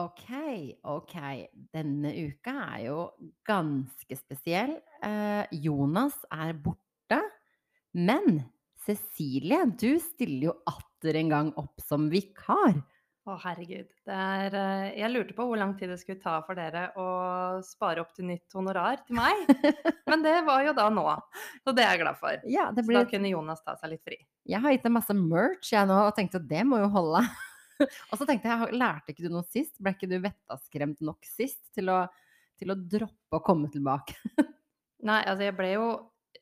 Ok, ok. Denne uka er jo ganske spesiell. Eh, Jonas er borte. Men Cecilie, du stiller jo atter en gang opp som vikar. Å, herregud. Det er eh, Jeg lurte på hvor lang tid det skulle ta for dere å spare opp til nytt honorar til meg. Men det var jo da nå. Så det er jeg glad for. Ja, det Så da kunne Jonas ta seg litt fri. Jeg har gitt deg masse merch jeg nå, og tenkte at det må jo holde. Og så tenkte jeg, lærte ikke du noe sist? Ble ikke du vettaskremt nok sist til å, til å droppe å komme tilbake? Nei, altså jeg ble jo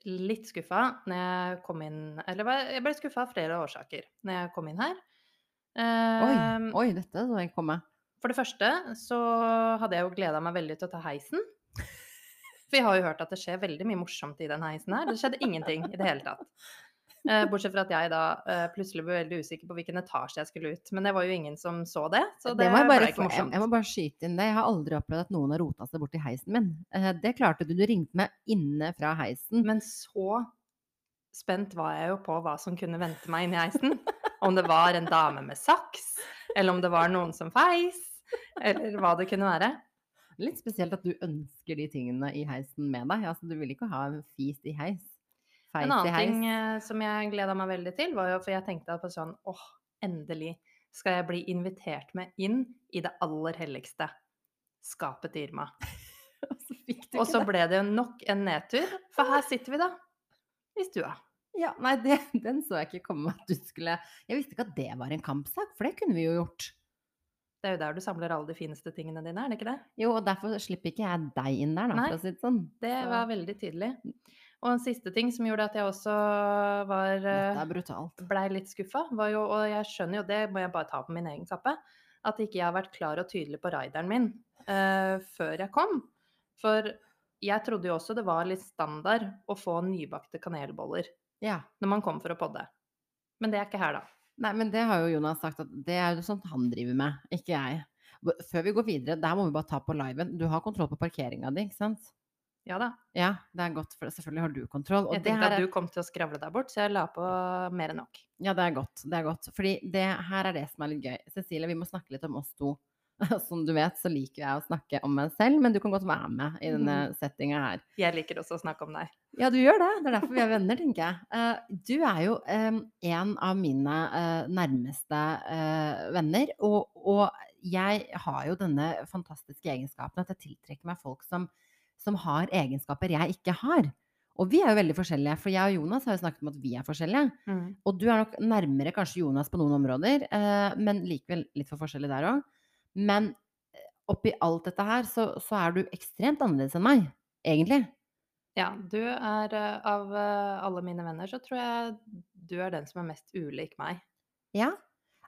litt skuffa når jeg kom inn Eller jeg ble skuffa av flere årsaker når jeg kom inn her. Oi, Eh, oi, dette så jeg komme. For det første så hadde jeg jo gleda meg veldig til å ta heisen. For jeg har jo hørt at det skjer veldig mye morsomt i den heisen her. Det skjedde ingenting i det hele tatt. Eh, Bortsett fra at jeg da eh, plutselig ble veldig usikker på hvilken etasje jeg skulle ut. Men det var jo ingen som så det, så det, Det må jeg, bare, ble ikke morsomt. jeg må bare skyte inn det. Jeg har aldri opplevd at noen har rota seg bort i heisen min. Eh, Det klarte du. Du ringte meg inne fra heisen. Men så spent var jeg jo på hva som kunne vente meg inn i heisen. Om det var en dame med saks, eller om det var noen som feis, eller hva det kunne være. Litt spesielt at du ønsker de tingene i heisen med deg. Altså, du vil ikke ha en fis i heis. En annen ting eh, som jeg gleda meg veldig til, var jo for jeg tenkte på sånn åh, endelig skal jeg bli invitert med inn i det aller helligste. Skapet til Irma. Og så ble det jo nok en nedtur, for her sitter vi da. I stua. Ja, nei, det, den så jeg ikke komme at du skulle Jeg visste ikke at det var en kampsak, for det kunne vi jo gjort. Det er jo der du samler alle de fineste tingene dine, er det ikke det? Jo, og derfor slipper ikke jeg deg inn der, da, Nei, for å si det sånn. Det var veldig tydelig. Og en siste ting som gjorde at jeg også var eh, brutalt. blei litt skuffa, var jo, og jeg skjønner jo det, må jeg bare ta på min egen kappe, at ikke jeg har vært klar og tydelig på rideren min uh, før jeg kom. For jeg trodde jo også det var litt standard å få nybakte kanelboller Ja. når man kom for å podde. Men det er ikke her, da. Nei, men det har jo Jonas sagt at det er jo sånt han driver med, ikke jeg. Før vi går videre, der må vi bare ta på liven. Du har kontroll på parkeringa di, ikke sant? Ja da. Ja, det er godt, for selvfølgelig har du kontroll. Og Jeg tenkte at er, du kom til å skravle deg bort, så jeg la på mer enn nok. ja, det er godt. Det er godt. Fordi det her er det som er litt gøy. Cecilie, vi må snakke litt om oss to. Som du vet, så liker jeg å snakke om meg selv, men du kan godt være med i denne settinga her. Jeg liker også å snakke om deg. Ja, du gjør det. Det er derfor vi er venner, tenker jeg. Eh, du er jo eh, en av mine eh, nærmeste venner, og, og jeg har jo denne fantastiske egenskapen at jeg tiltrekker meg folk som, som har egenskaper jeg ikke har. Og vi er jo veldig forskjellige, for jeg og Jonas har jo snakket om at vi er forskjellige. Mm. Og du er nok nærmere kanskje Jonas på noen områder, eh, men likevel litt for forskjellig der òg. Men eh, oppi alt dette her, så, så er du ekstremt annerledes enn meg, egentlig. Ja, du er eh, av eh, alle mine venner, så tror jeg du er den som er mest ulik meg. Ja.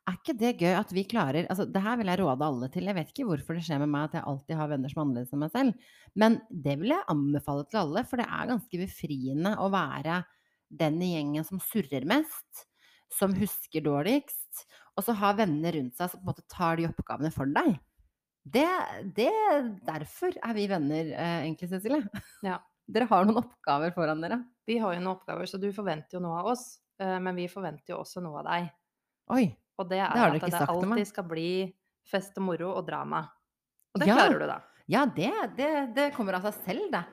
Er ikke det gøy at vi klarer altså Det her vil jeg råde alle til. Jeg vet ikke hvorfor det skjer med meg at jeg alltid har venner som er annerledes enn meg selv. Men det vil jeg anbefale til alle, for det er ganske befriende å være den i gjengen som surrer mest, som husker dårligst, og så ha venner rundt seg som på en måte tar de oppgavene for deg. Det, det Derfor er vi venner, eh, egentlig, Cecilie. Ja. Dere har noen oppgaver foran dere. Vi har jo noen oppgaver, så du forventer jo noe av oss, eh, men vi forventer jo også noe av deg. Oi. Og det er Det at det meg. alltid skal bli fest og moro og drama. Og det Ja. klarer du, da. Ja, det, det, det kommer av seg selv, det.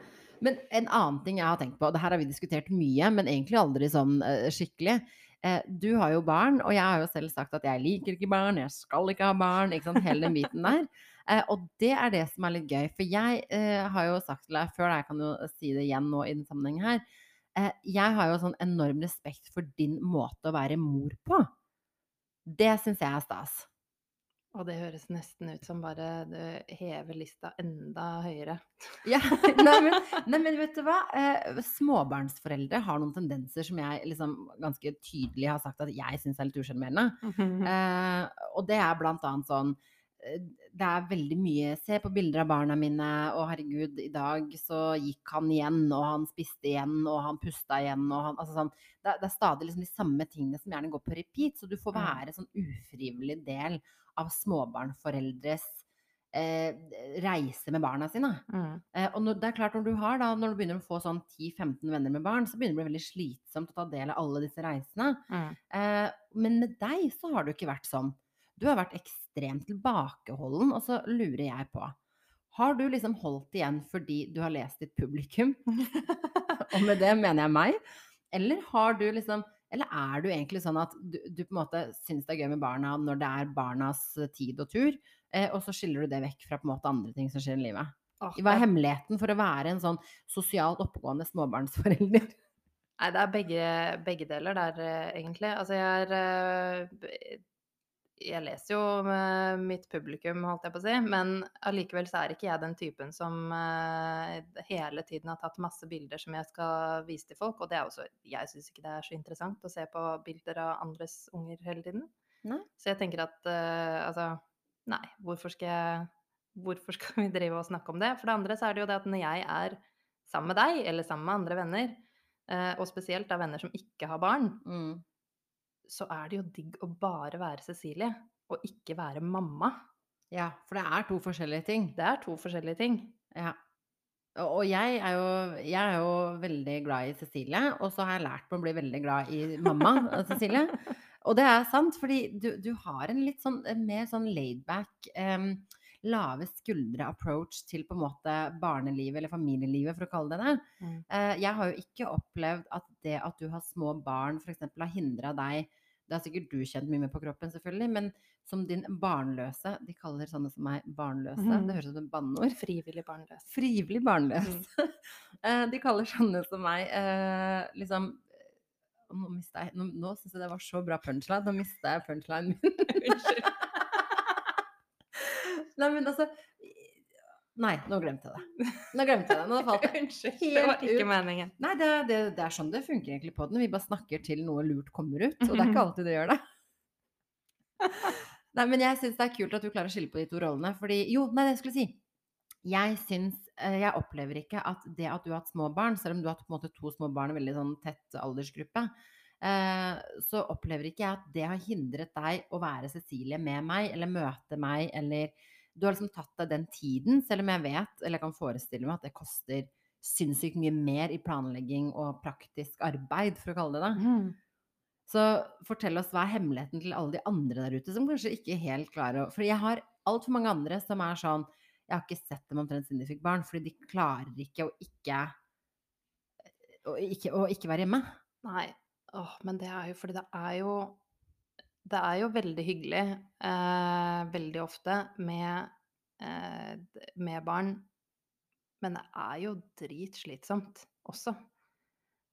Men en annen ting jeg har tenkt på, og det her har vi diskutert mye, men egentlig aldri sånn eh, skikkelig. Eh, du har jo barn, og jeg har jo selv sagt at jeg liker ikke barn, jeg skal ikke ha barn, ikke sant, hele den biten der. Eh, og det er det som er litt gøy, for jeg har jo sagt til deg før, jeg kan jo si det igjen nå i den sammenhengen her, jeg har jo sånn enorm respekt for din måte å være mor på. Det syns jeg er stas. Og det høres nesten ut som bare du hever lista enda høyere. Ja, nei, men, nei, men vet du hva? Eh, småbarnsforeldre har noen tendenser som jeg liksom ganske tydelig har sagt at jeg syns er litt usjarmerende. Eh, og det er blant annet sånn eh, Det er veldig mye Se på bilder av barna mine, og herregud, i dag så gikk han igjen, og han spiste igjen, og han pusta igjen, og han Altså sånn Det, det er stadig liksom de samme tingene som gjerne går på repeat, så du får Mm. være sånn ufrivillig del av småbarnforeldres eh, reise med barna sine. Mm. Eh, og når, det er klart når du har da, når du begynner å få sånn 10-15 venner med barn, så begynner det å bli veldig slitsomt å ta del av alle disse reisene. Mm. Eh, men med deg så har det jo ikke vært sånn. Du har vært ekstremt tilbakeholden, og så lurer jeg på Har du liksom holdt igjen fordi du har lest ditt publikum? og med det mener jeg meg. Eller har du liksom eller er du egentlig sånn at du, du på en måte syns det er gøy med barna når det er barnas tid og tur, eh, og så skiller du det vekk fra på en måte andre ting som skjer i livet? Hva er hemmeligheten for å være en sånn sosialt oppegående småbarnsforelder? nei, det er begge, begge deler der, eh, egentlig. Altså, jeg er eh, Jeg leser jo mitt publikum, holdt jeg på å si, men allikevel så er ikke jeg den typen som eh, hele tiden har tatt masse bilder som jeg skal vise til folk. Og det er også Jeg syns ikke det er så interessant å se på bilder av andres unger hele tiden. Nei. Så jeg tenker at eh, altså Nei, hvorfor skal jeg Hvorfor skal vi drive og snakke om det? For det andre så er det jo det at når jeg er sammen med deg, eller sammen med andre venner, eh, og spesielt da venner som ikke har barn, Mm. Så er det jo digg å bare være Cecilie, og ikke være mamma. Ja, for det er to forskjellige ting. Det er to forskjellige ting. Ja. Og jeg er, jo, jeg er jo veldig glad i Cecilie, og så har jeg lært meg å bli veldig glad i mamma Cecilie. Og det er sant, fordi du, du har en litt sånn mer sånn laidback, um, lave skuldre-approach til på en måte barnelivet eller familielivet, for å kalle det det. Mm. Eh, jeg har jo ikke opplevd at det at du har små barn f.eks. har hindra deg Det har sikkert du kjent mye med på kroppen, selvfølgelig, men som din barnløse De kaller sånne som meg barnløse. Mm. Det høres ut som et banneord. Frivillig barnløs. Frivillig barnløs. Mm. De kaller sånne som meg eh, liksom Nå mista jeg Nå, nå syns jeg det var så bra punchline. Nå mista jeg punchlinen min. Unnskyld. Nei, men altså Nei, nå glemte jeg det. Nå glemte jeg det. Nå falt det Unnskyld. Det var ikke ut. meningen. Nei, det, det, det er sånn det funker egentlig på den. Vi bare snakker til noe lurt kommer ut, og det er ikke alltid det gjør det. Nei, men jeg syns det er kult at du klarer å skille på de to rollene, fordi Jo, nei, det jeg skulle si. Jeg syns eh, Jeg opplever ikke at det at du har hatt små barn, selv om du har hatt på en måte to små barn i veldig sånn tett aldersgruppe, eh, så opplever ikke jeg at det har hindret deg å være Cecilie med meg, eller møte meg, eller Du har liksom tatt deg den tiden, selv om jeg vet, eller jeg kan forestille meg, at det koster sinnssykt mye mer i planlegging og praktisk arbeid, for å kalle det det. Mm. Så fortell oss hva er hemmeligheten til alle de andre der ute som kanskje ikke helt klarer å For jeg har altfor mange andre som er sånn Jeg har ikke sett dem omtrent siden de fikk barn, fordi de klarer ikke å ikke å ikke, å ikke være hjemme. Nei, åh, men det er jo fordi det er jo Det er jo veldig hyggelig eh, veldig ofte med, eh, med barn, men det er jo dritslitsomt også.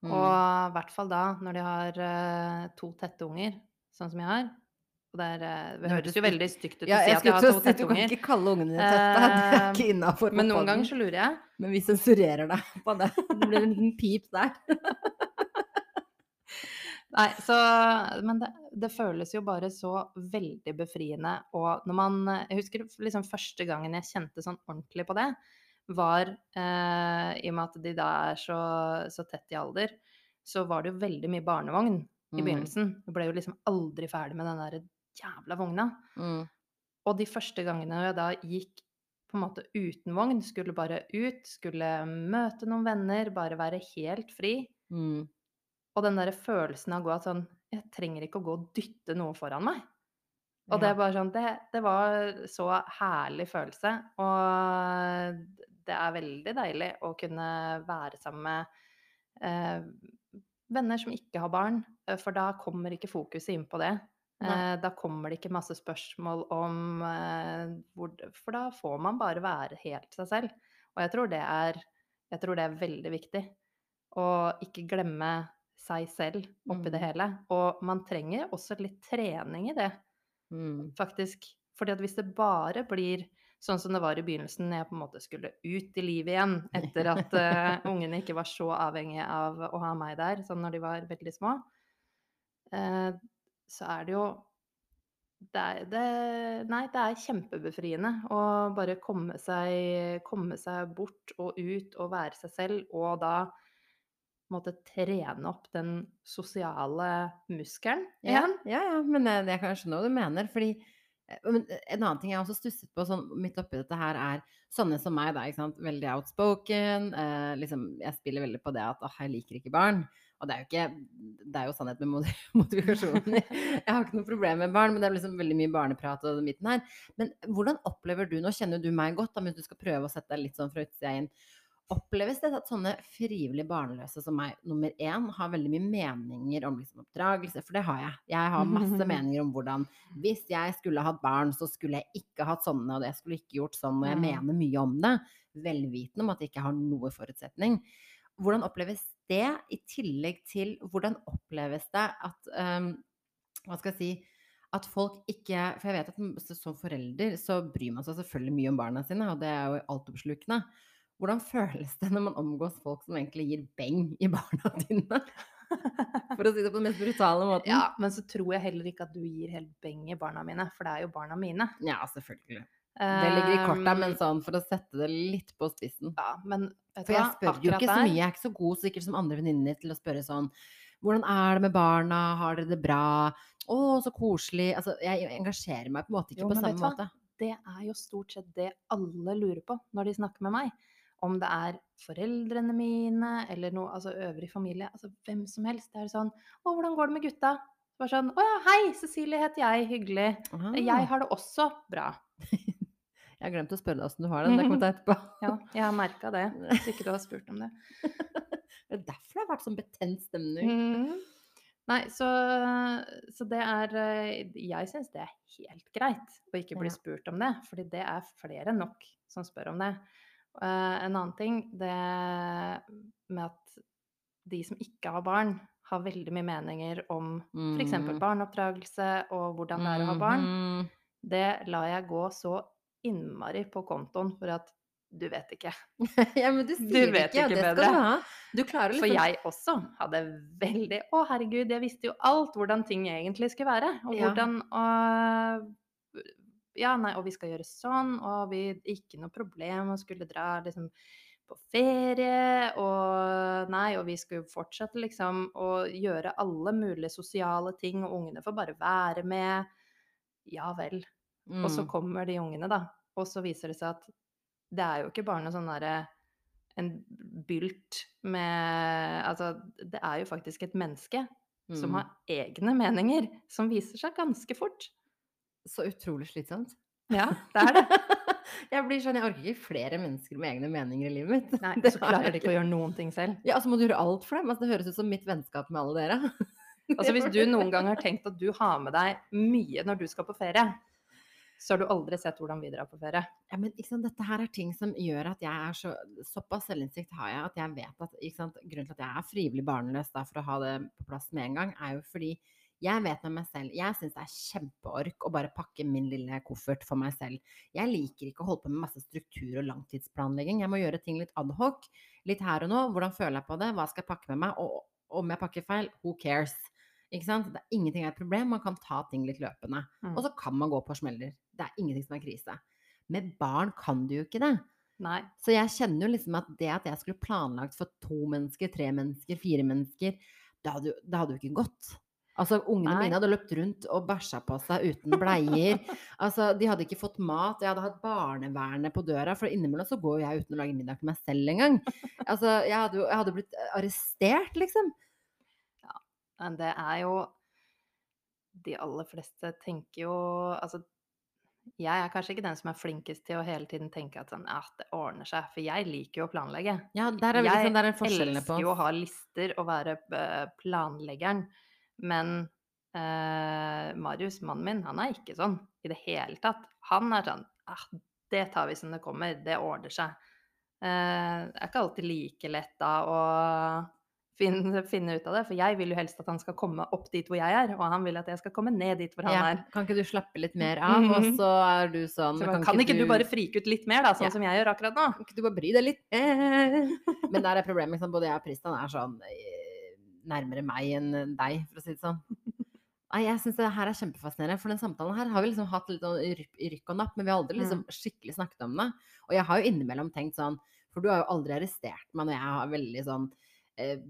Mm. Og i hvert fall da, når de har eh, to tette unger, sånn som jeg har. Og det, er, eh, det høres jo veldig stygt ut å ja, si at jeg har to at du kan ikke kalle ungene dine tette. Det er Eh, ikke innafor. Men noen ganger så lurer jeg. Men vi sensurerer deg på det. Det blir en liten pip der. Nei, så Men det, det føles jo bare så veldig befriende. Og når man Jeg husker liksom første gangen jeg kjente sånn ordentlig på det, var eh, I og med at de da er så, så tett i alder, så var det jo veldig mye barnevogn i Mm. begynnelsen. Du ble jo liksom aldri ferdig med den der jævla vogna. Mm. Og de første gangene jeg da gikk på en måte uten vogn, skulle bare ut, skulle møte noen venner, bare være helt fri. Mm. Og den der følelsen av å gå at sånn Jeg trenger ikke å gå og dytte noe foran meg. Og det er bare sånn Det, det var så herlig følelse. Og det er veldig deilig å kunne være sammen med eh, venner som ikke har barn, eh, for da kommer ikke fokuset inn på det. Eh, da kommer det ikke masse spørsmål om eh, hvor For da får man bare være helt seg selv. Og jeg tror det er, jeg tror det er veldig viktig. Å ikke glemme seg selv oppi det Mm. hele. Og man trenger også litt trening i det, Mm. faktisk. Fordi at hvis det bare blir sånn som det var i begynnelsen, når jeg på en måte skulle ut i livet igjen etter at uh, ungene ikke var så avhengige av å ha meg der, sånn når de var veldig små, uh, så er det jo det er, det, nei, det er kjempebefriende å bare komme seg, komme seg bort og ut og være seg selv, og da måtte trene opp den sosiale muskelen Ja, igjen. ja, ja, men det er kanskje noe du mener. Fordi eh, men En annen ting jeg også stusset på sånn, midt oppi dette her, er sånne som meg, da. ikke sant? Veldig outspoken. Eh, liksom, jeg spiller veldig på det at åh, jeg liker ikke barn. Og det er jo ikke Det er jo sannhet med motivasjonen. modifikasjonen. Jeg har ikke noe problem med barn, men det er liksom veldig mye barneprat og midten her. Men hvordan opplever du Nå kjenner du meg godt, da, men du skal prøve å sette deg litt sånn fra utsida inn. Oppleves det at sånne frivillig barnløse som meg, nummer én, har veldig mye meninger om liksom oppdragelse? For det har jeg. Jeg har masse meninger om hvordan Hvis jeg skulle hatt barn, så skulle jeg ikke hatt sånne, og jeg skulle ikke gjort sånn, og jeg mener mye om det. Velvitende om at jeg ikke har noe forutsetning. Hvordan oppleves det, i tillegg til hvordan oppleves det at um, Hva skal jeg si at folk ikke For jeg vet at som forelder så bryr man seg selvfølgelig mye om barna sine, og det er jo altoppslukende. Hvordan føles det når man omgås folk som egentlig gir beng i barna dine? For å si det på den mest brutale måten. Ja, men så tror jeg heller ikke at du gir helt beng i barna mine, for det er jo barna mine. Ja, selvfølgelig. Det ligger i korta, men Um, sånn for å sette det litt på spissen. Ja, men For jeg spør jo ikke så mye. Jeg er ikke så god sikkert som andre venninner til å spørre sånn Hvordan er det med barna? Har dere det bra? Å, så koselig. Altså, jeg engasjerer meg på en måte ikke Jo, på samme måte. Det er jo stort sett det alle lurer på når de snakker med meg. Om det er foreldrene mine eller noe, altså øvrig familie. Altså hvem som helst. Det er sånn Å, hvordan går det med gutta? Bare sånn Å ja, hei, Cecilie heter jeg. Hyggelig. Aha. Jeg har det også bra. jeg har glemt å spørre deg åssen du har det. Det kommer til etterpå. Ja, jeg har merka det. Hvis ikke du har spurt om det. Det er derfor det har vært sånn betent stemning. Mm. Nei, så, så det er eh, Jeg syns det er helt greit å ikke bli spurt om det, fordi det er flere enn nok som spør om det. Eh, en annen ting, det med at de som ikke har barn, har veldig mye meninger om f.eks. Mm. barneoppdragelse og hvordan det er å ha barn. Mhm. Det lar jeg gå så innmari på kontoen for at du vet ikke. ja, men du Du sier vet ikke, ja, det skal bedre. du ha. Du klarer For liksom jeg også hadde veldig Å, herregud, jeg visste jo alt hvordan ting egentlig skulle være. Og Ja. hvordan øh, Ja, nei, og vi skal gjøre sånn, og vi Ikke noe problem å skulle dra liksom på ferie, og nei, og vi skulle fortsette liksom å gjøre alle mulige sosiale ting, og ungene får bare være med. Ja vel. Og så Mm. kommer de ungene, da. Og så viser det seg at det er jo ikke bare noe sånn derre en bylt med Altså, det er jo faktisk et menneske som Mm. har egne meninger, som viser seg ganske fort. Så utrolig slitsomt. Ja, det er det. jeg blir sånn, jeg orker ikke flere mennesker med egne meninger i livet mitt. Nei, Det så klarer de ikke å gjøre noen ting selv. Ja, altså må du gjøre alt for dem. Altså, det høres ut som mitt vennskap med alle dere. Altså, hvis du noen gang har tenkt at du har med deg mye når du skal på ferie, så har du aldri sett hvordan vi drar på ferie. Ja, men sant, dette her er ting som gjør at jeg er så Såpass selvinnsikt har jeg at jeg vet at sant, grunnen til at jeg er frivillig barnløs da, for å ha det på plass med en gang, er jo fordi jeg vet med meg selv Jeg syns det er kjempeork å bare pakke min lille koffert for meg selv. Jeg liker ikke å holde på med masse struktur og langtidsplanlegging. Jeg må gjøre ting litt adhoc. Litt her og nå. Hvordan føler jeg på det? Hva skal jeg pakke med meg? Og om jeg pakker feil, who cares? Ikke sant? Det er ingenting er et problem. Man kan ta ting litt løpende. Mm. Og så kan man gå på smeller. Det er ingenting som er krise. Med barn kan du jo ikke det. Nei. Så jeg kjenner jo liksom at det at jeg skulle planlagt for to mennesker, tre mennesker, fire mennesker, det hadde jo, ikke gått. Altså, Ungene mine hadde løpt rundt og bæsja på seg uten bleier. altså, De hadde ikke fått mat. Jeg hadde hatt barnevernet på døra, for innimellom så går jeg uten å lage middag til meg selv engang. Altså, jeg hadde jeg hadde blitt arrestert, liksom. Ja, Men det er jo De aller fleste tenker jo Altså, jeg er kanskje ikke den som er flinkest til å hele tiden tenke at sånn, ah, det ordner seg, for jeg liker jo å planlegge. Ja, der er vi Jeg liksom, der er forskjellene på elsker jo å ha lister og være eh, planleggeren, men eh, Marius, mannen min, han er ikke sånn i det hele tatt. Han er sånn ah, det tar vi som det kommer, det ordner seg. Eh, det er ikke alltid like lett da å finne, finne ut av det, for jeg vil jo helst at han skal komme opp dit hvor jeg er, og han vil at jeg skal komme ned dit hvor han Ja, er. kan ikke du slappe litt mer av? Og Mhm. så er du sånn Så kan, ikke du bare frike ut litt mer, da, sånn Ja. som jeg gjør akkurat nå? Kan ikke du bare bry deg litt? Eh. Men der er problemet. Liksom. Både jeg og Pristan er sånn nærmere meg enn deg, for å si det sånn. Nei, jeg syns det her er kjempefascinerende, for den samtalen her har vi liksom hatt litt sånn i rykk og napp, men vi har aldri liksom skikkelig snakket om det. Og jeg har jo innimellom tenkt sånn, for du har jo aldri arrestert meg når jeg har veldig sånn eh,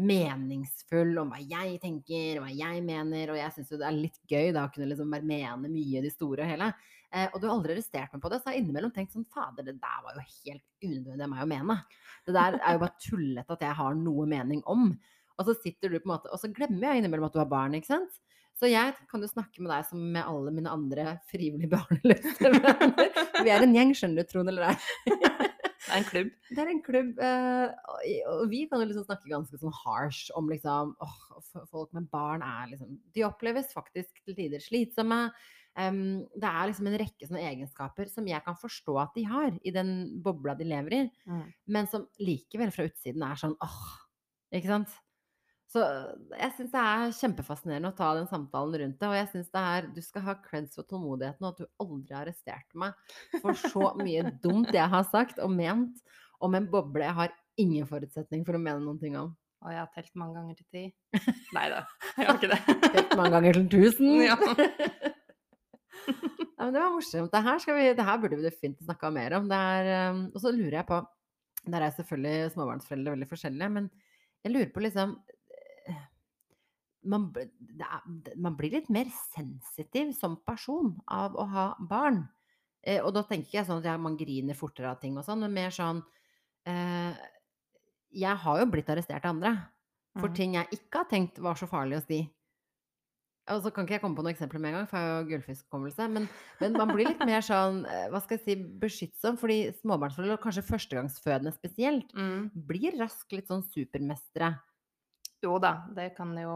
meningsfull om hva jeg tenker, hva jeg mener, og jeg syns jo det er litt gøy da å kunne liksom bare mene mye i det store og hele. Eh, og du har aldri arrestert meg på det, så jeg har innimellom tenkt sånn Fader, det der var jo helt unødvendig av meg å mene. Det der er jo bare tullete at jeg har noe mening om. Og så sitter du på en måte Og så glemmer jeg innimellom at du har barn, ikke sant. Så jeg kan jo snakke med deg som med alle mine andre frivillige barneløse venner. Vi er en gjeng, skjønner du, Trond eller ei. Det er en klubb. Det er en klubb, eh, og vi kan jo liksom snakke ganske sånn harsh om liksom åh, folk med barn er liksom De oppleves faktisk til tider slitsomme. Um, det er liksom en rekke sånne egenskaper som jeg kan forstå at de har i den bobla de lever i, Mm. men som likevel fra utsiden er sånn åh, ikke sant? Så jeg syns det er kjempefascinerende å ta den samtalen rundt det. Og jeg syns det er Du skal ha creds for tålmodigheten, og at du aldri har arrestert meg for så mye dumt jeg har sagt og ment om en boble jeg har ingen forutsetning for å mene noen ting om. Og jeg har telt mange ganger til ti. Nei da, jeg har ikke det. telt mange ganger til tusen. Ja. Ja, men det var morsomt. Det her, vi, det her burde vi definitivt snakka mer om. Det er, um, og så lurer jeg på Der er selvfølgelig småbarnsforeldre veldig forskjellige, men jeg lurer på liksom eh, man, er, man blir litt mer sensitiv som person av å ha barn. Eh, og da tenker ikke jeg sånn at jeg, man griner fortere av ting og sånn, men mer sånn eh, Jeg har jo blitt arrestert av andre for Mm. ting jeg ikke har tenkt var så farlig å si. Og så kan ikke jeg komme på noen eksempler med en gang, for jeg har jo gullfiskhukommelse. Men, men man blir litt mer sånn, eh, hva skal jeg si, beskyttsom. Fordi småbarnsforeldre, og kanskje førstegangsfødende spesielt, Mm. blir raskt litt sånn supermestere. Jo da, det kan jo,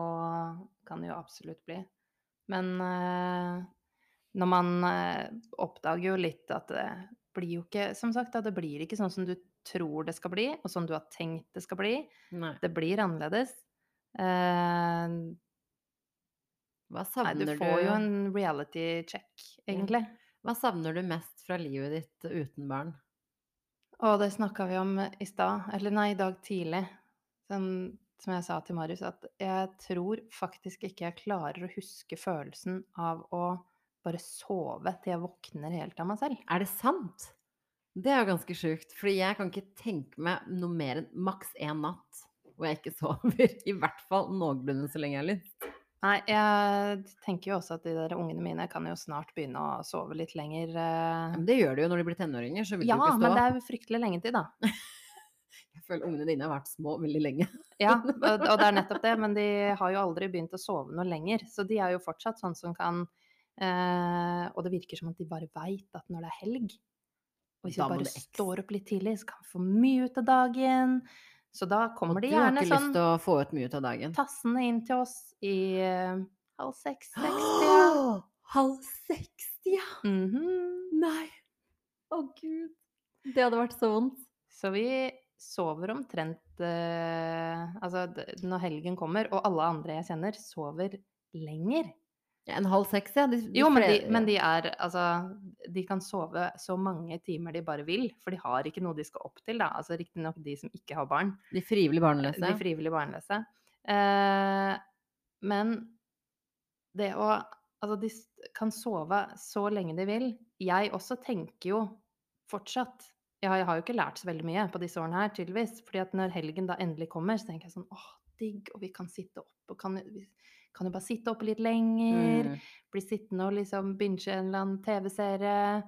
kan jo absolutt bli. Men eh, når man eh, oppdager jo litt at det blir jo ikke Som sagt, det blir ikke sånn som du tror det skal bli, og sånn du har tenkt det skal bli. Nei. Det blir annerledes. Eh, Hva savner du Du får jo en reality check, egentlig. Hva savner du mest fra livet ditt uten barn? Å, det snakka vi om i stad, eller nei, i dag tidlig. Som, som jeg sa til Marius, at jeg tror faktisk ikke jeg klarer å huske følelsen av å bare sove til jeg våkner helt av meg selv. Er det sant? Det er jo ganske sjukt. Fordi jeg kan ikke tenke meg noe mer enn maks én natt hvor jeg ikke sover. I hvert fall noenlunde så lenge jeg har lyst. Nei, jeg tenker jo også at de der ungene mine kan jo snart begynne å sove litt lenger. Eh. Men det gjør de jo når de blir tenåringer, så vil Ja, de jo ikke stå Ja, men det er jo fryktelig lenge til, da. Føler ungene dine har vært små veldig lenge. Ja, og og det er nettopp det, men de har jo aldri begynt å sove noe lenger. Så de er jo fortsatt sånn som kan eh, Og det virker som at de bare veit at når det er helg, og hvis de vi bare står opp litt tidlig, så kan vi få mye ut av dagen. Så da kommer de Og de du har ikke ikke lyst sånn til å få ut mye ut av dagen. tassende inn til oss i eh, halv seks, seks, ja. Halv seks, ja! Mhm. Nei. Å gud. Det hadde vært så vondt. Så vi sover omtrent eh, Altså når helgen kommer, og alle andre jeg kjenner, sover lenger. Ja, en halv seks, ja. De, de Jo, men de, men de er Altså, de kan sove så mange timer de bare vil, for de har ikke noe de skal opp til, da. Altså riktignok de som ikke har barn. de frivillig barnløse. De frivillig barnløse. Eh, men det å Altså, de kan sove så lenge de vil. Jeg også tenker jo fortsatt har, jeg har jo ikke lært så veldig mye på disse årene her, tydeligvis. fordi at når helgen da endelig kommer, så tenker jeg sånn åh, digg, og vi kan sitte opp, og kan, vi kan jo bare sitte oppe litt lenger. Mm. Bli sittende og liksom binge en eller annen TV-serie.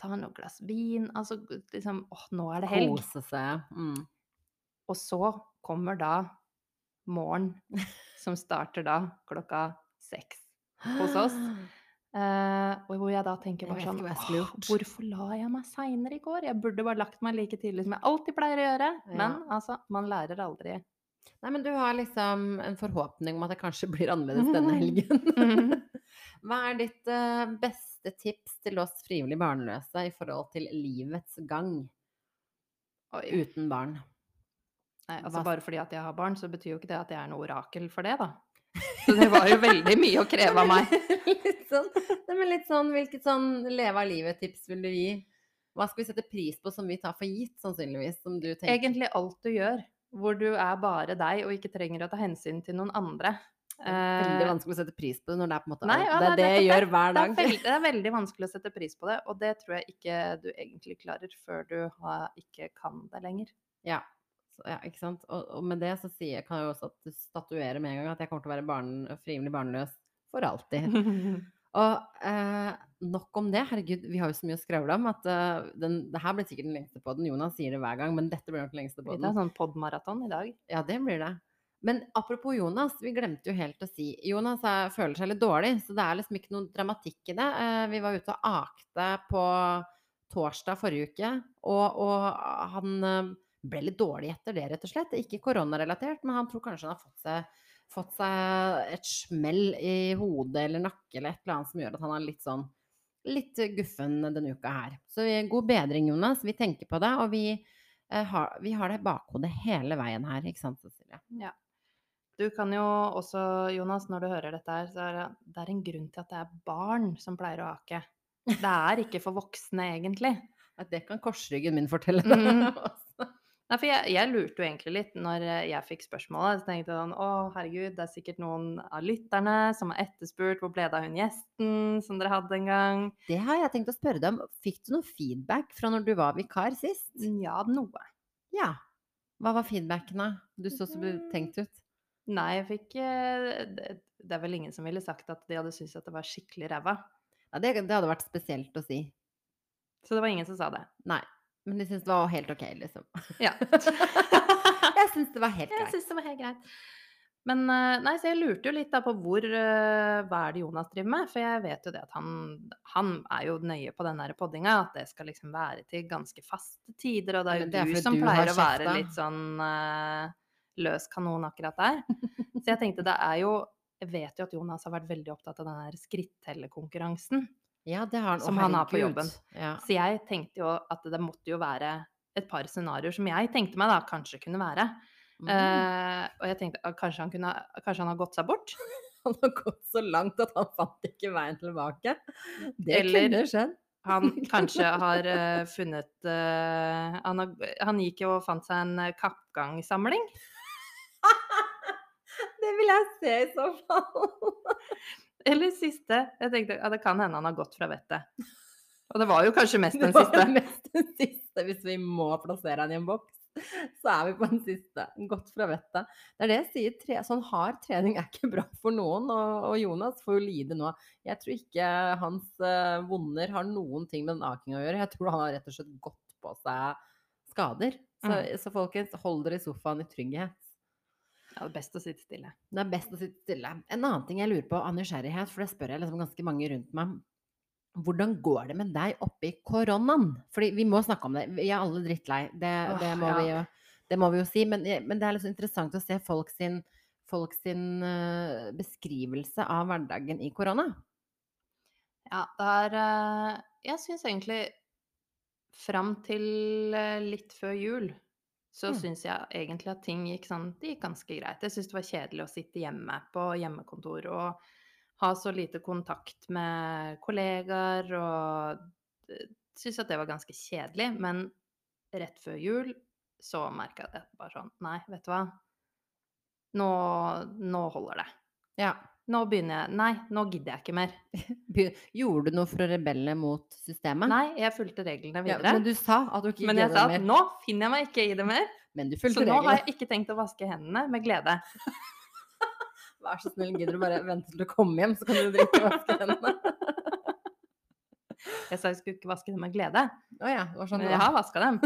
Ta noe glass vin. Altså liksom Åh, nå er det helg. Kose seg. Mm. Og så kommer da morgen, som starter da klokka seks hos oss. Og hvor jeg da tenker bare sånn. Hvorfor la jeg meg seinere i går? Jeg burde bare lagt meg like tidlig som jeg alltid pleier å gjøre. Men altså, man lærer aldri. Nei, men du har liksom en forhåpning om at det kanskje blir annerledes denne helgen. Mhm. Hva er ditt uh, beste tips til oss frivillig barnløse i forhold til livets gang Oi. uten barn? Nei, altså Hva- bare fordi at jeg har barn, så betyr jo ikke det at jeg er noe orakel for det, da. Så det var jo veldig mye å kreve av meg. litt sånn, men litt sånn, hvilket sånn leve av livet-tips vil du gi? Hva skal vi sette pris på som vi tar for gitt, sannsynligvis? Som du tenker? Egentlig alt du gjør, hvor du er bare deg og ikke trenger å ta hensyn til noen andre. Veldig Eh, vanskelig å sette pris på det når det er på en måte Nei, ja, det er det det jeg gjør hver Det er, dag. veldig, det er veldig vanskelig å sette pris på det, og det tror jeg ikke du egentlig klarer før du har, ikke kan det lenger. Ja. Så, ja, ikke sant? Og, og med det så sier kan jeg også at- statuere med en gang at jeg kommer til å være barn, frivillig barnløs for alltid. Og eh, nok om det. Herregud, vi har jo så mye å skravle om at uh, den, det her blir sikkert den lengste podden. Jonas sier det hver gang, men dette blir nok den lengste poden. Det podden. sånn podmaraton i dag. Ja, det blir det. Men apropos Jonas, vi glemte jo helt å si Jonas er, føler seg litt dårlig, så det er liksom ikke noe dramatikk i det. Eh, vi var ute og akte på torsdag forrige uke, og, og han eh, ble litt dårlig etter det, rett og slett. Ikke koronarelatert, men han tror kanskje han har fått seg, fått seg et smell i hodet eller nakke eller et eller annet som gjør at han er litt sånn litt guffen denne uka her. Så god bedring, Jonas. Vi tenker på det, og vi, eh, har, vi har det i bakhodet hele veien her, ikke sant, Cecilie? Ja. Du kan jo også, Jonas, når du hører dette her, så er det, det er en grunn til at det er barn som pleier å ake. Det er ikke for voksne, egentlig. At det kan korsryggen min fortelle deg. Mhm. Nei, for jeg, jeg lurte jo egentlig litt når eh, jeg fikk spørsmålet. Så tenkte jeg sånn Å, herregud, det er sikkert noen av lytterne som har etterspurt hvor ble det av hun gjesten som dere hadde en gang? Det har jeg tenkt å spørre deg om. Fikk du noe feedback fra når du var vikar sist? Ja, noe. Ja. Hva var feedbacken, da? Du så så betenkt ut. Nei, jeg fikk eh, det er vel ingen som ville sagt at de hadde syntes at det var skikkelig ræva. Ja, det, det hadde vært spesielt å si. Så det var ingen som sa det. Nei. Men du syns det var helt ok, liksom. Ja. jeg syns det var helt greit. Jeg synes syns det var helt greit. Men eh, nei, så jeg lurte jo litt da på hvor eh, Hva er det Jonas driver med? For jeg vet jo det at han, han er jo nøye på den der poddinga, at det skal liksom være til ganske faste tider. Og det er jo det er du som du pleier å være litt sånn uh, løs kanon akkurat der. Så jeg tenkte det er jo Jeg vet jo at Jonas har vært veldig opptatt av den der skrittellekonkurransen. Ja, det har han. Som han har på jobben. Ja. Så jeg tenkte jo at det måtte jo være et par scenarioer som jeg tenkte meg da kanskje kunne være. Mm. Eh, og jeg tenkte at kanskje han, kunne, kanskje han har gått seg bort. Han har gått så langt at han fant ikke veien tilbake. Det Eller- kunne skjedd. Han kanskje har uh, funnet uh, han, har, han gikk jo og fant seg en kappgangsamling. Det vil jeg se i så fall. Eller siste. Jeg tenkte ja, det kan hende han har gått fra vettet. Og det var jo kanskje mest den siste. Det var mest den siste. Hvis vi må plassere han i en boks, så er vi på den siste. Godt fra vettet. Det er det jeg sier. Tre, sånn hard trening er ikke bra for noen, og, og Jonas får jo lide nå. Jeg tror ikke hans uh, vonder har noen ting med den akinga å gjøre. Jeg tror han har rett og slett gått på seg skader. Så, Mm. så folkens, hold dere i sofaen i trygghet. Ja, det er best å sitte stille. Det er best å sitte stille. En annen ting jeg lurer på av nysgjerrighet, for det spør jeg liksom ganske mange rundt meg. Hvordan går det med deg oppi koronaen? Fordi vi må snakke om det. Vi er alle drittlei. Det, Åh, det, må, ja. vi jo, det må vi jo si. Men, men det er litt interessant å se folk sin, folk sin eh, beskrivelse av hverdagen i korona. Ja, det er eh, Jeg syns egentlig fram til eh, litt før jul så Mm. syns jeg egentlig at ting gikk sånn Det gikk ganske greit. Jeg syns det var kjedelig å sitte hjemme på hjemmekontor og ha så lite kontakt med kollegaer og syns at det var ganske kjedelig. Men rett før jul så merka jeg det bare sånn Nei, vet du hva. Nå, nå holder det. Ja. Nå begynner jeg Nei, nå gidder jeg ikke mer. Gjorde du noe for å rebelle mot systemet? Nei, jeg fulgte reglene Ja, videre. men du sa at du ikke Men jeg sa at nå finner jeg meg ikke i det mer. Men du fulgte Så fulgte nå har jeg ikke tenkt å vaske hendene med glede. Vær så snill, gidder du bare vente til du kommer hjem, så kan du drikke og vaske hendene. Jeg sa jeg skulle ikke vaske dem med glede, Å ja, sånn men jeg har vaska dem.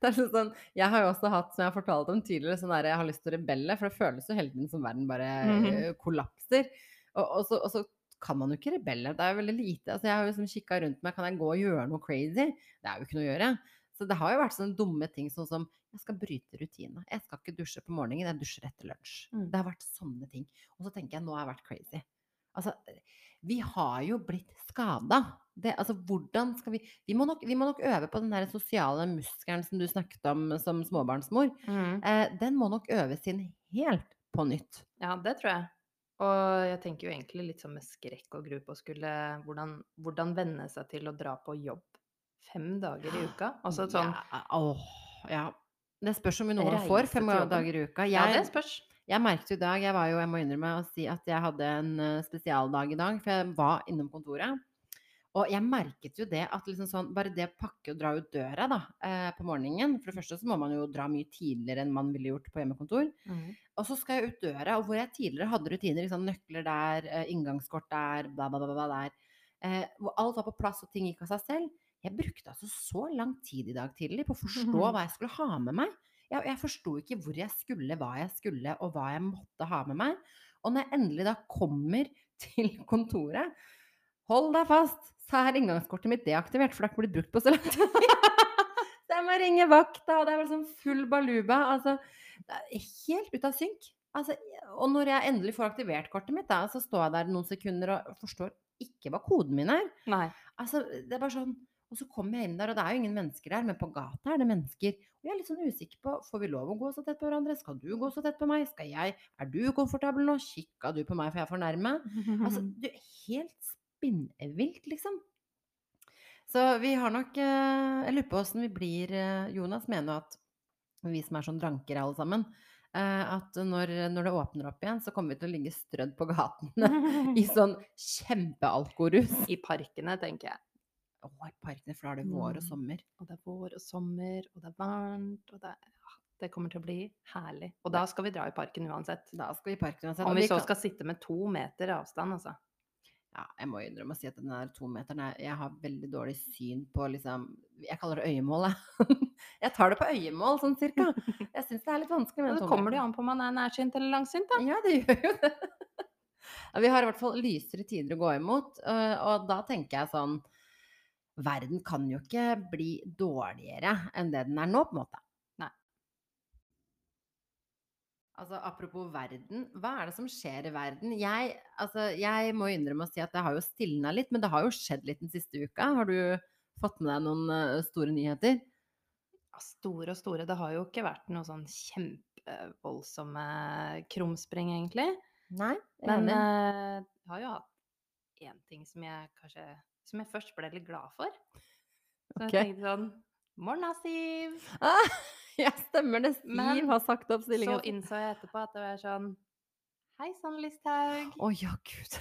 Det er sånn, jeg har jo også hatt, som jeg har fortalt om tidligere, sånn der jeg har lyst til å rebelle, for det føles jo hele tiden som verden bare mm -hmm. kollapser. Og, og, så, og så kan man jo ikke rebelle. Det er jo veldig lite. Altså, jeg har jo liksom kikka rundt meg, kan jeg gå og gjøre noe crazy? Det er jo ikke noe å gjøre. Så det har jo vært sånne dumme ting sånn som jeg skal bryte rutinene. Jeg skal ikke dusje på morgenen, jeg dusjer etter lunsj. Mm. Det har vært sånne ting. Og så tenker jeg nå har jeg vært crazy. Altså, vi har jo blitt skada. Det, altså, hvordan skal vi vi må, nok, vi må nok øve på den der sosiale muskelen som du snakket om som småbarnsmor. Mm. Eh, den må nok øves inn helt på nytt. Ja, det tror jeg. Og jeg tenker jo egentlig litt sånn med skrekk og gru på skulle hvordan, hvordan venne seg til å dra på jobb fem dager i uka. Altså sånn ja, åh, ja. Det spørs om vi noen får fem dager i uka. Ja, det Jeg, spørs. jeg merket jo i dag, jeg var jo, jeg må innrømme å si at jeg hadde en eh, spesialdag i dag, for jeg var innom kontoret. Og jeg merket jo det at liksom sånn, bare det å pakke og dra ut døra da, eh, på morgenen For det første så må man jo dra mye tidligere enn man ville gjort på hjemmekontor. Mm. Og så skal jeg ut døra, og hvor jeg tidligere hadde rutiner, liksom nøkler der, eh, inngangskort der, bla, bla, bla, bla der. Eh, hvor alt var på plass og ting gikk av seg selv. Jeg brukte altså så lang tid i dag tidlig på å forstå hva jeg skulle ha med meg. Jeg, jeg forsto ikke hvor jeg skulle, hva jeg skulle, og hva jeg måtte ha med meg. Og når jeg endelig da kommer til kontoret Hold deg fast, så er inngangskortet mitt deaktivert, for det har ikke blitt brukt på så lang tid. så jeg må ringe vakta, og det er vel sånn full baluba. Altså, det er helt ut av synk. Altså, og når jeg endelig får aktivert kortet mitt, da, så står jeg der noen sekunder og forstår ikke hva koden min er. Nei. Altså, det er bare sånn Og så kommer jeg inn der, og det er jo ingen mennesker der, men på gata er det mennesker. Og jeg er litt sånn usikker på Får vi lov å gå så tett på hverandre? Skal du gå så tett på meg? Skal jeg? Er du komfortabel nå? Kikka du på meg for jeg er for nærme? Altså, du er helt spinnvilt, liksom. Så vi har nok eh, Jeg lurer på åssen vi blir eh, Jonas mener at vi som er sånn drankere alle sammen, eh, at når, når det åpner opp igjen, så kommer vi til å ligge strødd på gatene i sånn kjempealkorus. I parkene, tenker jeg. Å, i parkene, for da er det vår og Mm. sommer. Og det er vår og sommer, og det er varmt, og det, er, det kommer til å bli herlig. Og da skal vi dra i parken uansett. Da skal vi i parken uansett. Om vi så skal sitte med to meter avstand, altså. Ja, jeg må innrømme å si at den der tometeren er Jeg har veldig dårlig syn på liksom Jeg kaller det øyemål, jeg. Jeg tar det på øyemål, sånn cirka. Jeg syns det er litt vanskelig med Men tometeren. så kommer det jo an på om man er nærsynt eller langsynt, da. Ja, det gjør jo det. Vi har i hvert fall lysere tider å gå imot, og da tenker jeg sånn Verden kan jo ikke bli dårligere enn det den er nå, på en måte. Nei. Altså, apropos verden, hva er det som skjer i verden? Jeg, altså, jeg må innrømme å si at det har jo stilna litt, men det har jo skjedd litt den siste uka. Har du fått med deg noen øh, store nyheter? Ja, Store og store. Det har jo ikke vært noe sånn kjempevoldsomme krumspring, egentlig. Nei, Men eh, jeg har jo hatt én ting som jeg kanskje Som jeg først ble litt glad for. Så okay. jeg tenkte sånn Morna, Siv! Ah, ja, stemmer det. Siv Men har sagt opp Så stillinga Så innså jeg etterpå at det var sånn Hei sann, Listhaug. Å ja, gud.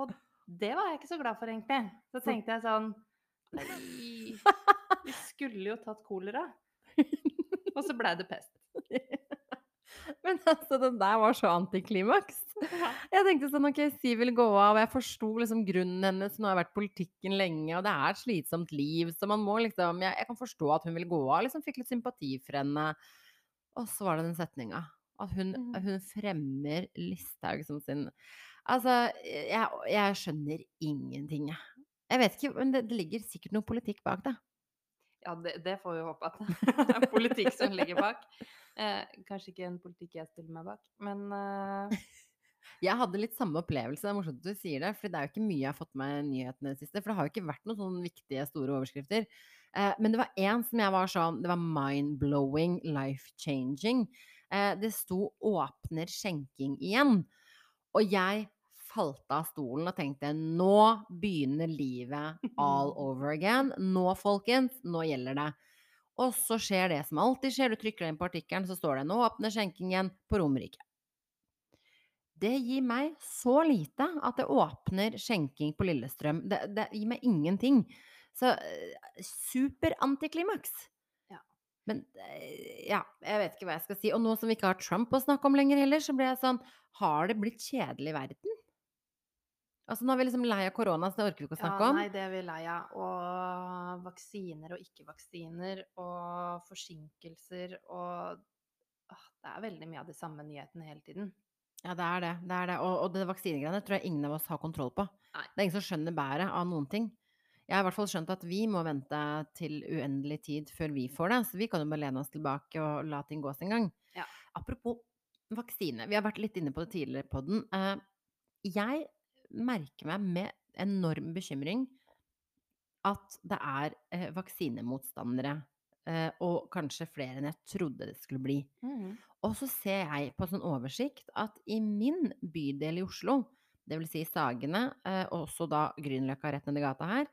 Og det var jeg ikke så glad for, egentlig. Så tenkte jeg sånn Nei, vi skulle jo tatt kolera. Og så blei det pest. Men altså, den der var så antiklimaks. Jeg tenkte sånn, ok, Siv vil gå av, og jeg forsto liksom grunnen hennes. Hun har vært i politikken lenge, og det er et slitsomt liv, så man må liksom Jeg, jeg kan forstå at hun vil gå av. Liksom fikk litt sympati for henne. Og så var det den setninga. At hun, Mhm. hun fremmer Listhaug som sin Altså, jeg, jeg skjønner ingenting, jeg. Jeg vet ikke, men det, det ligger sikkert noe politikk bak det. Ja, det, det får vi håpe at det er politikk som ligger bak. Eh, kanskje ikke en politikk jeg stiller meg bak, men eh, Jeg hadde litt samme opplevelse, det er morsomt at du sier det, for det er jo ikke mye jeg har fått med nyhetene i det siste, for det har jo ikke vært noen sånne viktige, store overskrifter. Eh, men det var én som jeg var sånn, det var mind-blowing, life-changing. Eh, det sto 'åpner skjenking igjen', og jeg falt av stolen og tenkte nå begynner livet all over again. Nå, folkens, nå gjelder det. Og så skjer det som alltid skjer, du trykker deg inn på artikkelen, så står det 'nå åpner skjenking igjen på Romerike'. Det gir meg så lite at det åpner skjenking på Lillestrøm. Det, det gir meg ingenting. Så superantiklimaks. super antiklimaks. Ja. Men eh, ja, jeg vet ikke hva jeg skal si. Og nå som vi ikke har Trump å snakke om lenger heller, så blir jeg sånn Har det blitt kjedelig i verden? Altså nå er vi liksom lei av korona, så det orker vi ikke å snakke om. ja, nei, det er vi lei av. Og vaksiner og ikke-vaksiner og forsinkelser og ah, Det er veldig mye av de samme nyhetene hele tiden. Ja, det er det. det, er det. Og, og det vaksinegreiene tror jeg ingen av oss har kontroll på. Nei. Det er ingen som skjønner bæret av noen ting. Jeg har i hvert fall skjønt at vi må vente til uendelig tid før vi får det, så vi kan jo bare lene oss tilbake og la ting gå sin gang. Ja. Apropos vaksine, vi har vært litt inne på det tidligere på den. Eh, jeg merker meg med enorm bekymring at det er eh, vaksinemotstandere, eh, og kanskje flere enn jeg trodde det skulle bli. Og så ser jeg på sånn oversikt at i min bydel i Oslo, dvs. Si Sagene, eh, og også da Grünerløkka rett nedi gata her,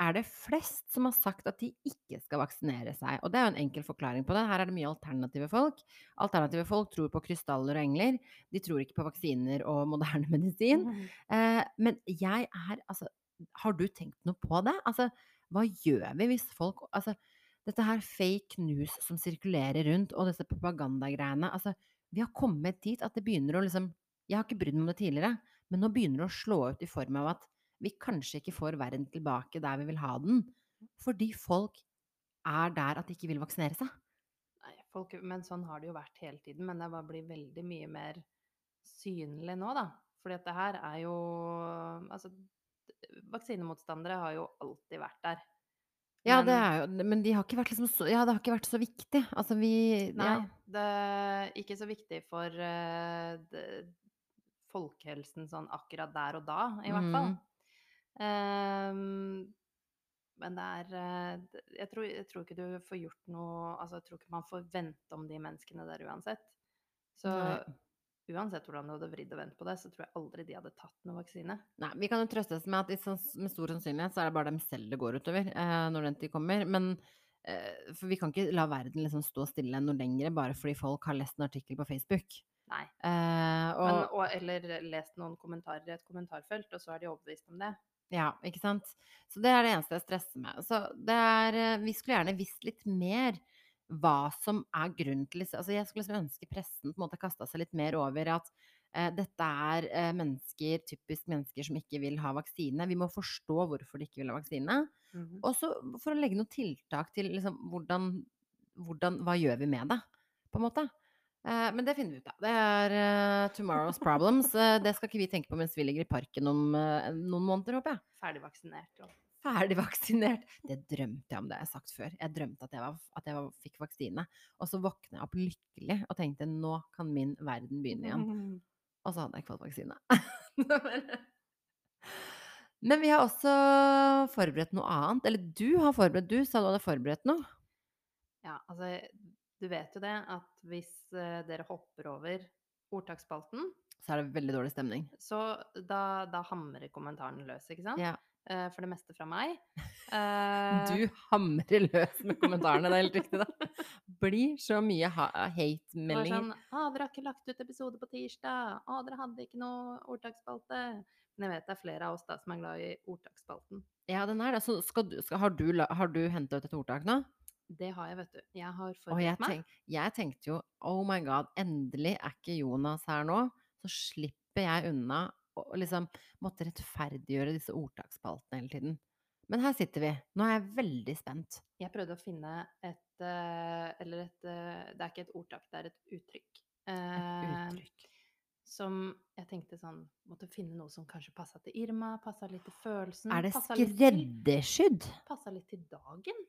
er det flest som har sagt at de ikke skal vaksinere seg. Og det er jo en enkel forklaring på det. Her er det mye alternative folk. Alternative folk tror på krystaller og engler. De tror ikke på vaksiner og moderne medisin. Eh, men jeg er altså Har du tenkt noe på det? Altså, hva gjør vi hvis folk Altså, dette her fake news som sirkulerer rundt, og disse propagandagreiene Altså, vi har kommet dit at det begynner å liksom Jeg har ikke brydd meg om det tidligere, men nå begynner det å slå ut i form av at vi kanskje ikke får verden tilbake der vi vil ha den, fordi folk er der at de ikke vil vaksinere seg. Nei, folk, men sånn har det jo vært hele tiden. Men det blir veldig mye mer synlig nå, da. Fordi at det her er jo Altså, vaksinemotstandere har jo alltid vært der. Ja, det er jo Men de har ikke vært liksom så Ja, det har ikke vært så viktig. Altså, vi Nei, Ja. det er ikke så viktig for uh, det, folkehelsen sånn akkurat der og da, i hvert fall. Mm. Ehm, men det er eh, jeg tror, jeg tror ikke du får gjort noe Altså, jeg tror ikke man får vente om de menneskene der uansett. Så Nei. uansett hvordan du hadde vridd og vendt på det, så tror jeg aldri de hadde tatt noe vaksine. Nei, vi kan jo trøste oss med at med stor sannsynlighet så er det bare dem selv det går utover eh, når den tid kommer. Men eh, For vi kan ikke la verden liksom stå stille noe lenger bare fordi folk har lest en artikkel på Facebook. Nei. Eh, og, Men, og, eller lest noen kommentarer i et kommentarfelt, og så er de overbevist om det. Ja, ikke sant. Så det er det eneste jeg stresser med. Så det er eh, Vi skulle gjerne visst litt mer hva som er grunnen til Altså jeg skulle liksom ønske pressen på en måte kasta seg litt mer over at eh, dette er eh, mennesker, typisk mennesker som ikke vil ha vaksine. Vi må forstå hvorfor de ikke vil ha vaksine. Mhm. Og så for å legge noen tiltak til liksom hvordan, hvordan Hva gjør vi med det, på en måte? Eh, men det finner vi ut av. Det er eh, tomorrow's problems. Eh, det skal ikke vi tenke på mens vi ligger i parken om noen måneder, håper jeg. Ferdig vaksinert. Og Ferdig vaksinert. Det drømte jeg om, det har jeg sagt før. Jeg drømte at jeg, var, at jeg var, fikk vaksine. Og så våkna jeg opp lykkelig og tenkte nå kan min verden begynne igjen. Og så hadde jeg ikke fått vaksine. Men vi har også forberedt noe annet. Eller du har forberedt, du sa du hadde forberedt noe. Ja, altså, du vet jo det at hvis eh, dere hopper over ordtaksspalten, Så er det veldig dårlig stemning. så da, da hamrer kommentaren løs, ikke sant? Ja. Eh, for det meste fra meg. Eh, Du hamrer løs med kommentarene, det er helt riktig, det. Blir så mye hate-meldinger. sånn Å, dere har ikke lagt ut episode på tirsdag. Å, dere hadde ikke noe ordtaksspalte. Men jeg vet det er flere av oss da som er glad i ordtaksspalten. Ja, den er det. Så skal du, skal, har, du, har du henta ut et ordtak nå? Det har jeg, vet du. Jeg har Og forberedt meg. tenk, jeg tenkte jo oh my god, endelig er ikke Jonas her nå. Så slipper jeg unna å liksom måtte rettferdiggjøre disse ordtaksspaltene hele tiden. Men her sitter vi. Nå er jeg veldig spent. Jeg prøvde å finne et eh, Eller et eh, Det er ikke et ordtak, det er et uttrykk. Et Uttrykk. som jeg tenkte sånn Måtte finne noe som kanskje passa til Irma, passa litt til følelsen. Er det skreddersydd? Passa litt til dagen.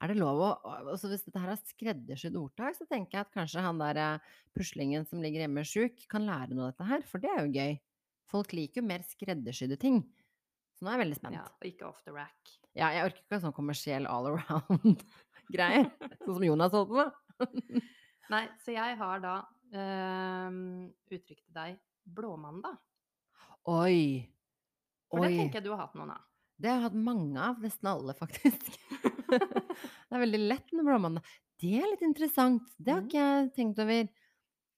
Er det lov å altså Hvis dette her er skreddersydd ordtak, så tenker jeg at kanskje han der eh, puslingen som ligger hjemme sjuk, kan lære noe av dette her, for det er jo gøy. Folk liker jo mer skreddersydde ting. Så nå er jeg veldig spent. Ja, og ikke off the rack. Ja, jeg orker ikke ha sånn kommersiell all around-greier. sånn som Jonas holdt på med. Nei, så jeg har da øh, uttrykt til deg blåmandag. Oi. For det tenker jeg du har hatt noen av. Det har jeg hatt mange av. Nesten alle, faktisk. det er veldig lett med blåmandag. Det er litt interessant. Det har Mm. ikke jeg tenkt over.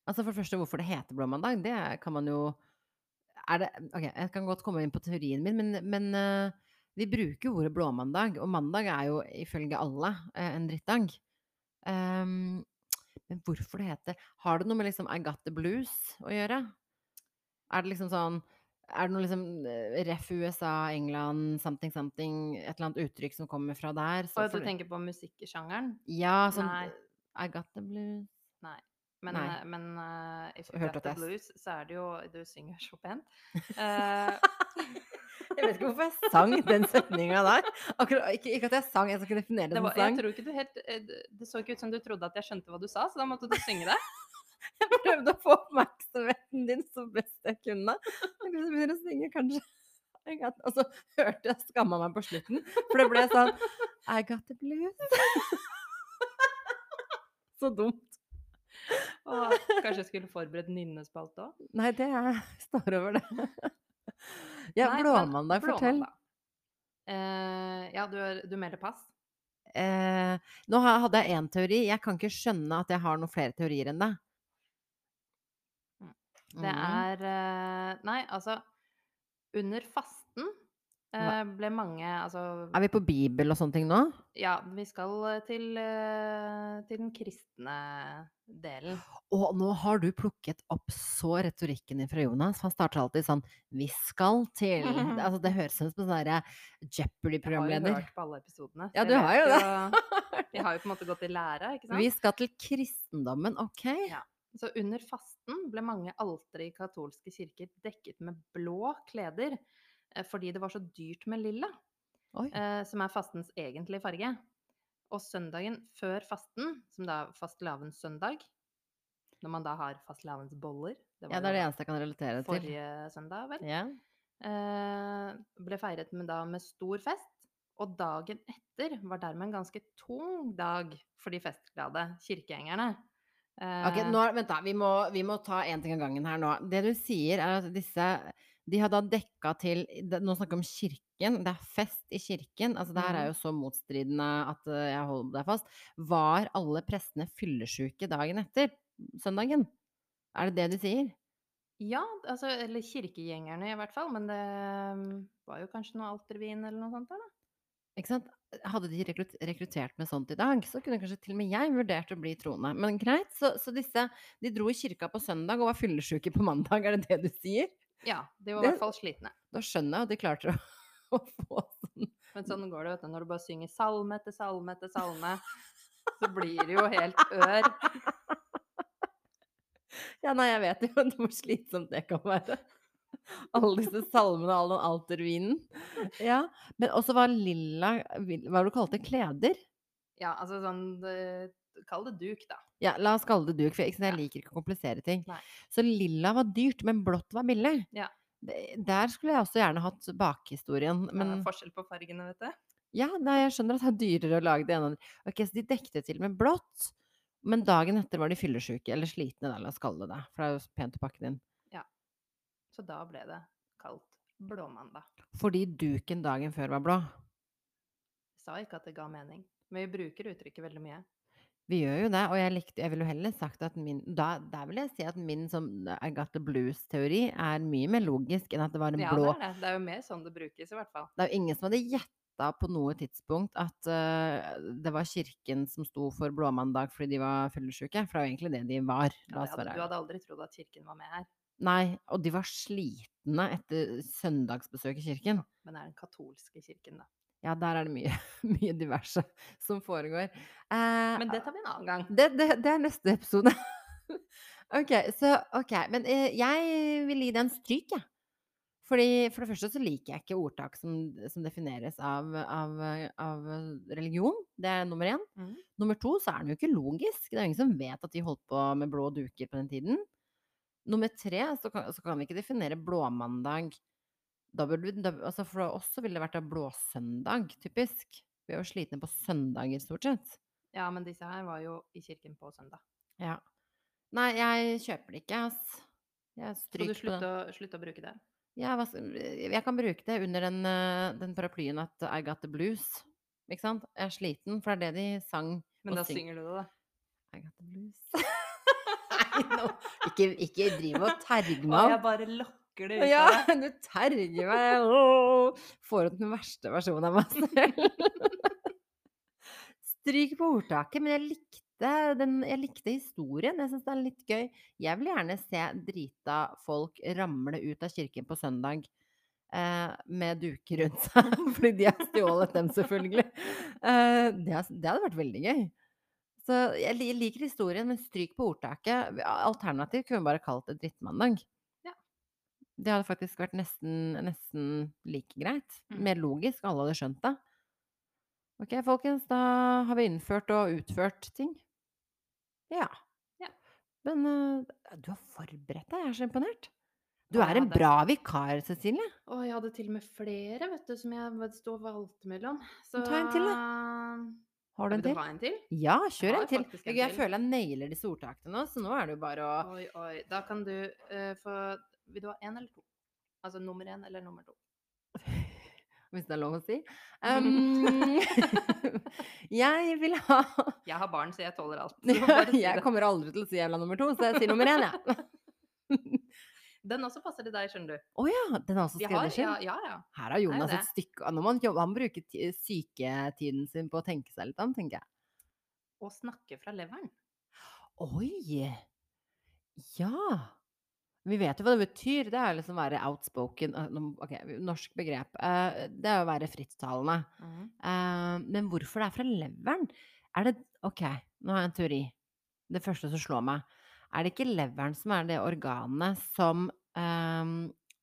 Altså For det første, hvorfor det heter blåmandag, det kan man jo det, Ok, jeg kan godt komme inn på teorien min, men, men uh, vi bruker jo ordet blåmandag, og mandag er jo ifølge alle eh, en drittdag. Um, men hvorfor det heter Har det noe med liksom I got the blues å gjøre? Er det liksom sånn Er det noe liksom eh, ref USA, England, something something, et eller annet uttrykk som kommer fra der? så Og du tenker på musikksjangeren? Ja, sånn Nei. I got the blues. Nei. Men, Nei. eh, men uh, if you got the blues, så er det jo Du synger så pent. Uh, Jeg vet ikke hvorfor jeg sang den setninga der. Akkurat, ikke, ikke at jeg sang, jeg skal definere det det som var, jeg sang. tror ikke du helt eh, Det det så ikke ut som du trodde at jeg skjønte hva du sa, så da måtte du synge det. Jeg prøvde å få oppmerksomheten din så best jeg kunne. Så begynner å synge, kanskje. Og så hørte jeg skamma meg på slutten, for det ble sånn I got the blues. Så dumt. Og kanskje jeg skulle forberedt nynnespalte òg? Nei, det er, står over det. Ja, blåmandag, fortell. Eh, ja, du, du melder pass? Eh, nå hadde jeg én teori. Jeg kan ikke skjønne at jeg har noen flere teorier enn det. Det Mm. er eh, Nei, altså Under fasten eh, ble mange Altså Er vi på bibel og sånne ting nå? Ja, vi skal eh, til, til den kristne delen. Og nå har du plukket opp så retorikken din fra Jonas. Han starter alltid sånn 'Vi skal til' Altså, det høres ut som en sånn Jeopardy-programleder. Jeg har jo hørt på alle episodene. Ja, du har jo det. Vi har jo på en måte gått i læra, ikke sant? Vi skal til kristendommen, ok? Ja. Så under fasten ble mange altere i katolske kirker dekket med blå kleder eh, fordi det var så dyrt med lilla, eh, som er fastens egentlige farge. Og søndagen før fasten, som da er fastelavnssøndag, når man da har fastelavnsboller Det Ja, det er det eneste jeg kan relatere til. forrige søndag, vel? Ja. eh, ble feiret med, da med stor fest. Og dagen etter var dermed en ganske tung dag for de festglade kirkegjengerne. Ok, Eh, nå, vent da, vi må, vi må ta en ting av gangen her nå. Det du sier er at disse, de har da dekka til, nå snakker vi om kirken, det er fest i kirken, altså det her er jo så motstridende at eh, jeg holder deg fast. Var alle prestene fyllesyke dagen etter søndagen? Er det det du sier? Ja, altså, eller kirkegjengerne i hvert fall, men det mm, var jo kanskje noe altervin eller noe sånt der, da. Ikke sant? Hadde de rekruttert med sånt i dag, så kunne kanskje til og med jeg vurdert å bli troende. Men greit, så, så disse, de dro i kirka på søndag og var fyllesyke på mandag, er det det du sier? Ja, de var i hvert fall slitne. Da skjønner jeg at de klarte å, å få sånn Men sånn går det, vet du, når du bare synger salme etter salme etter salme, så blir det jo helt ør. Ja, nei, jeg vet jo hvor slitsomt det kan være. Alle disse salmene, og all den altervinen. Ja, men også var lilla Hva var det du kalte det? Kleder? Ja, altså sånn Kall det duk, da. Ja, la oss kalle det duk, for jeg, jeg liker ikke å komplisere ting. Nei. Så lilla var dyrt, men blått var billig. Ja. Der skulle jeg også gjerne hatt bakhistorien, Men... men forskjell på fargene, vet du. ja, nei, jeg skjønner at det er dyrere å lage det ene. Ok, så de dekte til med blått, men dagen etter var de fyllesyke, eller slitne, da, la oss kalle det det, for det er jo pent å pakke det inn. Så da ble det kalt blåmandag. Fordi duken dagen før var blå. Jeg sa ikke at det ga mening, men vi bruker uttrykket veldig mye. Vi gjør jo det, og jeg, likte, jeg ville heller sagt at min da, Der vil jeg si at min som I got the blues-teori er mye mer logisk enn at det var en Ja, blå det er det. Det er jo mer sånn det brukes, i hvert fall. Det er jo ingen som hadde gjetta på noe tidspunkt at uh, det var kirken som sto for blåmandag fordi de var fyllesyke, for det er jo egentlig det de var. Ja, det hadde, du hadde aldri trodd at kirken var med her. Nei, og de var slitne etter søndagsbesøk i kirken. Men det er den katolske kirken, da. Ja, der er det mye, mye diverse som foregår. Eh, Men det tar vi en annen gang. Det, det, det er neste episode. ok, så ok. Men eh, jeg vil gi den en stryk, jeg. Fordi For det første så liker jeg ikke ordtak som, som defineres av, av, av religion. Det er nummer én. Mm. Nummer to så er den jo ikke logisk. Det er jo ingen som vet at de holdt på med blå duker på den tiden. Nummer tre så kan, så kan vi ikke definere blåmandag da burde vi, da, altså For oss så ville det vært blåsøndag, typisk. Vi er jo slitne på søndager, stort sett. Ja, men disse her var jo i kirken på søndag. Ja. Nei, jeg kjøper det ikke, ass. Jeg du stryker på slutte den. å, slutter å bruke det? Ja, jeg kan bruke det under den, eh, den paraplyen at I got the blues. Ikke sant? Jeg er sliten, for det er det de sang. Men da syng- synger du det, da. I got the blues. Nei, nå, ikke, ikke driv og terg meg opp. jeg bare lokker det ut Ja, av deg. du terger meg. Åh, Får ut den verste versjonen av meg selv. Stryk på ordtaket, men jeg likte, den, jeg likte historien. Jeg syns det er litt gøy. Jeg vil gjerne se drita folk ramle ut av kirken på søndag. Eh, med duker rundt seg, fordi de har stjålet dem, selvfølgelig. Eh, det, det hadde vært veldig gøy. Så jeg liker historien, men stryk på ordtaket. Alternativt kunne vi bare kalt det drittmandag. Ja. Det hadde faktisk vært nesten, nesten like greit. Mm. Mer logisk, alle hadde skjønt det. Ok, folkens, da har vi innført og utført ting. Ja. Ja. Men uh, du har forberedt deg, jeg er så imponert. Du er en bra vikar, Cecilie. Å, jeg hadde til og med flere, vet du, som jeg sto og valgte mellom. Så Ta en til, Har du en til? en til? Ja, kjør en til. en Jeg føler jeg nailer disse ordtakene nå, så nå er det jo bare å Oi, oi. Da kan du uh, få Vil du ha én eller to? Altså nummer én eller nummer to? Hvis det er lov å si. Um, jeg vil ha Jeg har barn, så jeg tåler alt. Si Jeg kommer aldri til å si jævla nummer to, så jeg sier nummer én, jeg. Den også passer til deg, skjønner du. Å ja, den er også har, ja, ja, ja. Her har Jonas et stykke Nå må han Han bruker syketiden sin på å tenke seg litt om, tenker jeg. Å snakke fra leveren. Oi! Ja. Vi vet jo hva det betyr. Det er liksom å være outspoken eh, Ok, norsk begrep. Eh, Det er å være frittalende. Mm. Men hvorfor det er fra leveren? Er det Ok, nå har jeg en teori. Det første som slår meg. Er det ikke leveren som er det organet som um,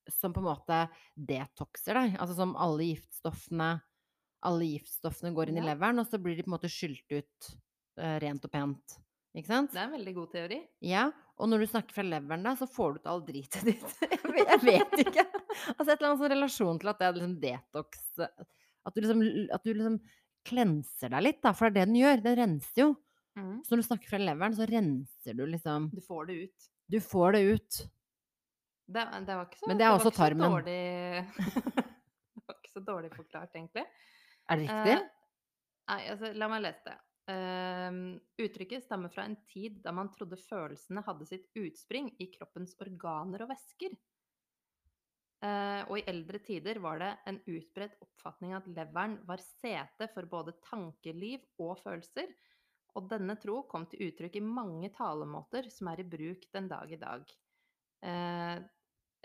Som på en måte detoxer deg? Altså som alle giftstoffene Alle giftstoffene går inn i leveren, og så blir de på en måte skylt ut uh, rent og pent. Ikke sant? Det er en veldig god teori. Ja, og når du snakker fra leveren da, så får du ut all dritet ditt. Jeg vet, jeg vet ikke. Altså et eller annet sånn relasjon til at det er liksom detox At du liksom, at du liksom klenser deg litt, da. For det er det den gjør. Den renser jo. Så når du snakker fra leveren, så renser du liksom Du får det ut. Du får det ut. Det, det var ikke så, Men det er det også tarmen. Dårlig, det var ikke så dårlig forklart, egentlig. Er det riktig? Uh, nei, altså, la meg lese det. Uh, uttrykket stammer fra en tid da man trodde følelsene hadde sitt utspring i kroppens organer og væsker. Uh, og i eldre tider var det en utbredt oppfatning at leveren var sete for både tankeliv og følelser, og denne tro kom til uttrykk i mange talemåter som er i bruk den dag i dag. Eh,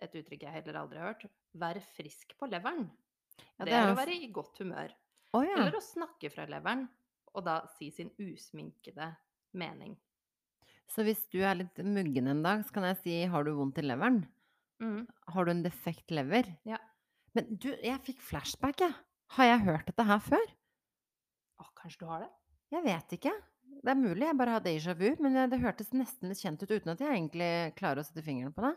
et uttrykk jeg heller aldri har hørt. Være frisk på leveren. Ja, det, det er å være i godt humør. Oh, ja. Eller å snakke fra leveren, og da si sin usminkede mening. Så hvis du er litt muggen en dag, så kan jeg si 'har du vondt i leveren'? Mm. Har du en defekt lever? Ja. Men du, jeg fikk flashback, jeg. Har jeg hørt dette her før? Å, kanskje du har det? Jeg vet ikke. Det er mulig jeg bare har déjà vu, men det- det hørtes nesten litt kjent ut uten at jeg egentlig klarer å sette fingeren på det.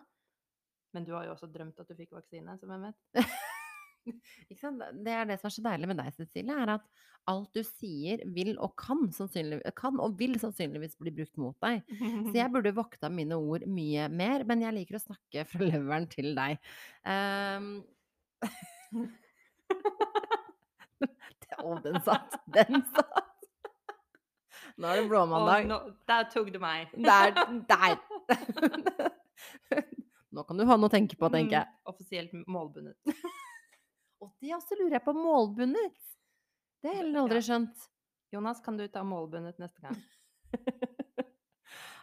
Men du har jo også drømt at du fikk vaksine, som jeg vet. Ikke sant? Det er det som er så deilig med deg, Cecilie, er at alt du sier vil og kan, kan og vil sannsynligvis bli brukt mot deg. Så jeg burde vokta mine ord mye mer, men jeg liker å snakke fra leveren til deg. Um... Det- Å, den satt! Den satt! Nå er det blåmandag. nå, der tok du meg. Der! Der! Nå kan du ha noe å tenke på, tenker jeg. Mm, Offisielt målbundet. Og det også lurer jeg på målbundet. Det har jeg aldri skjønt. Jonas, kan du ta målbundet neste gang?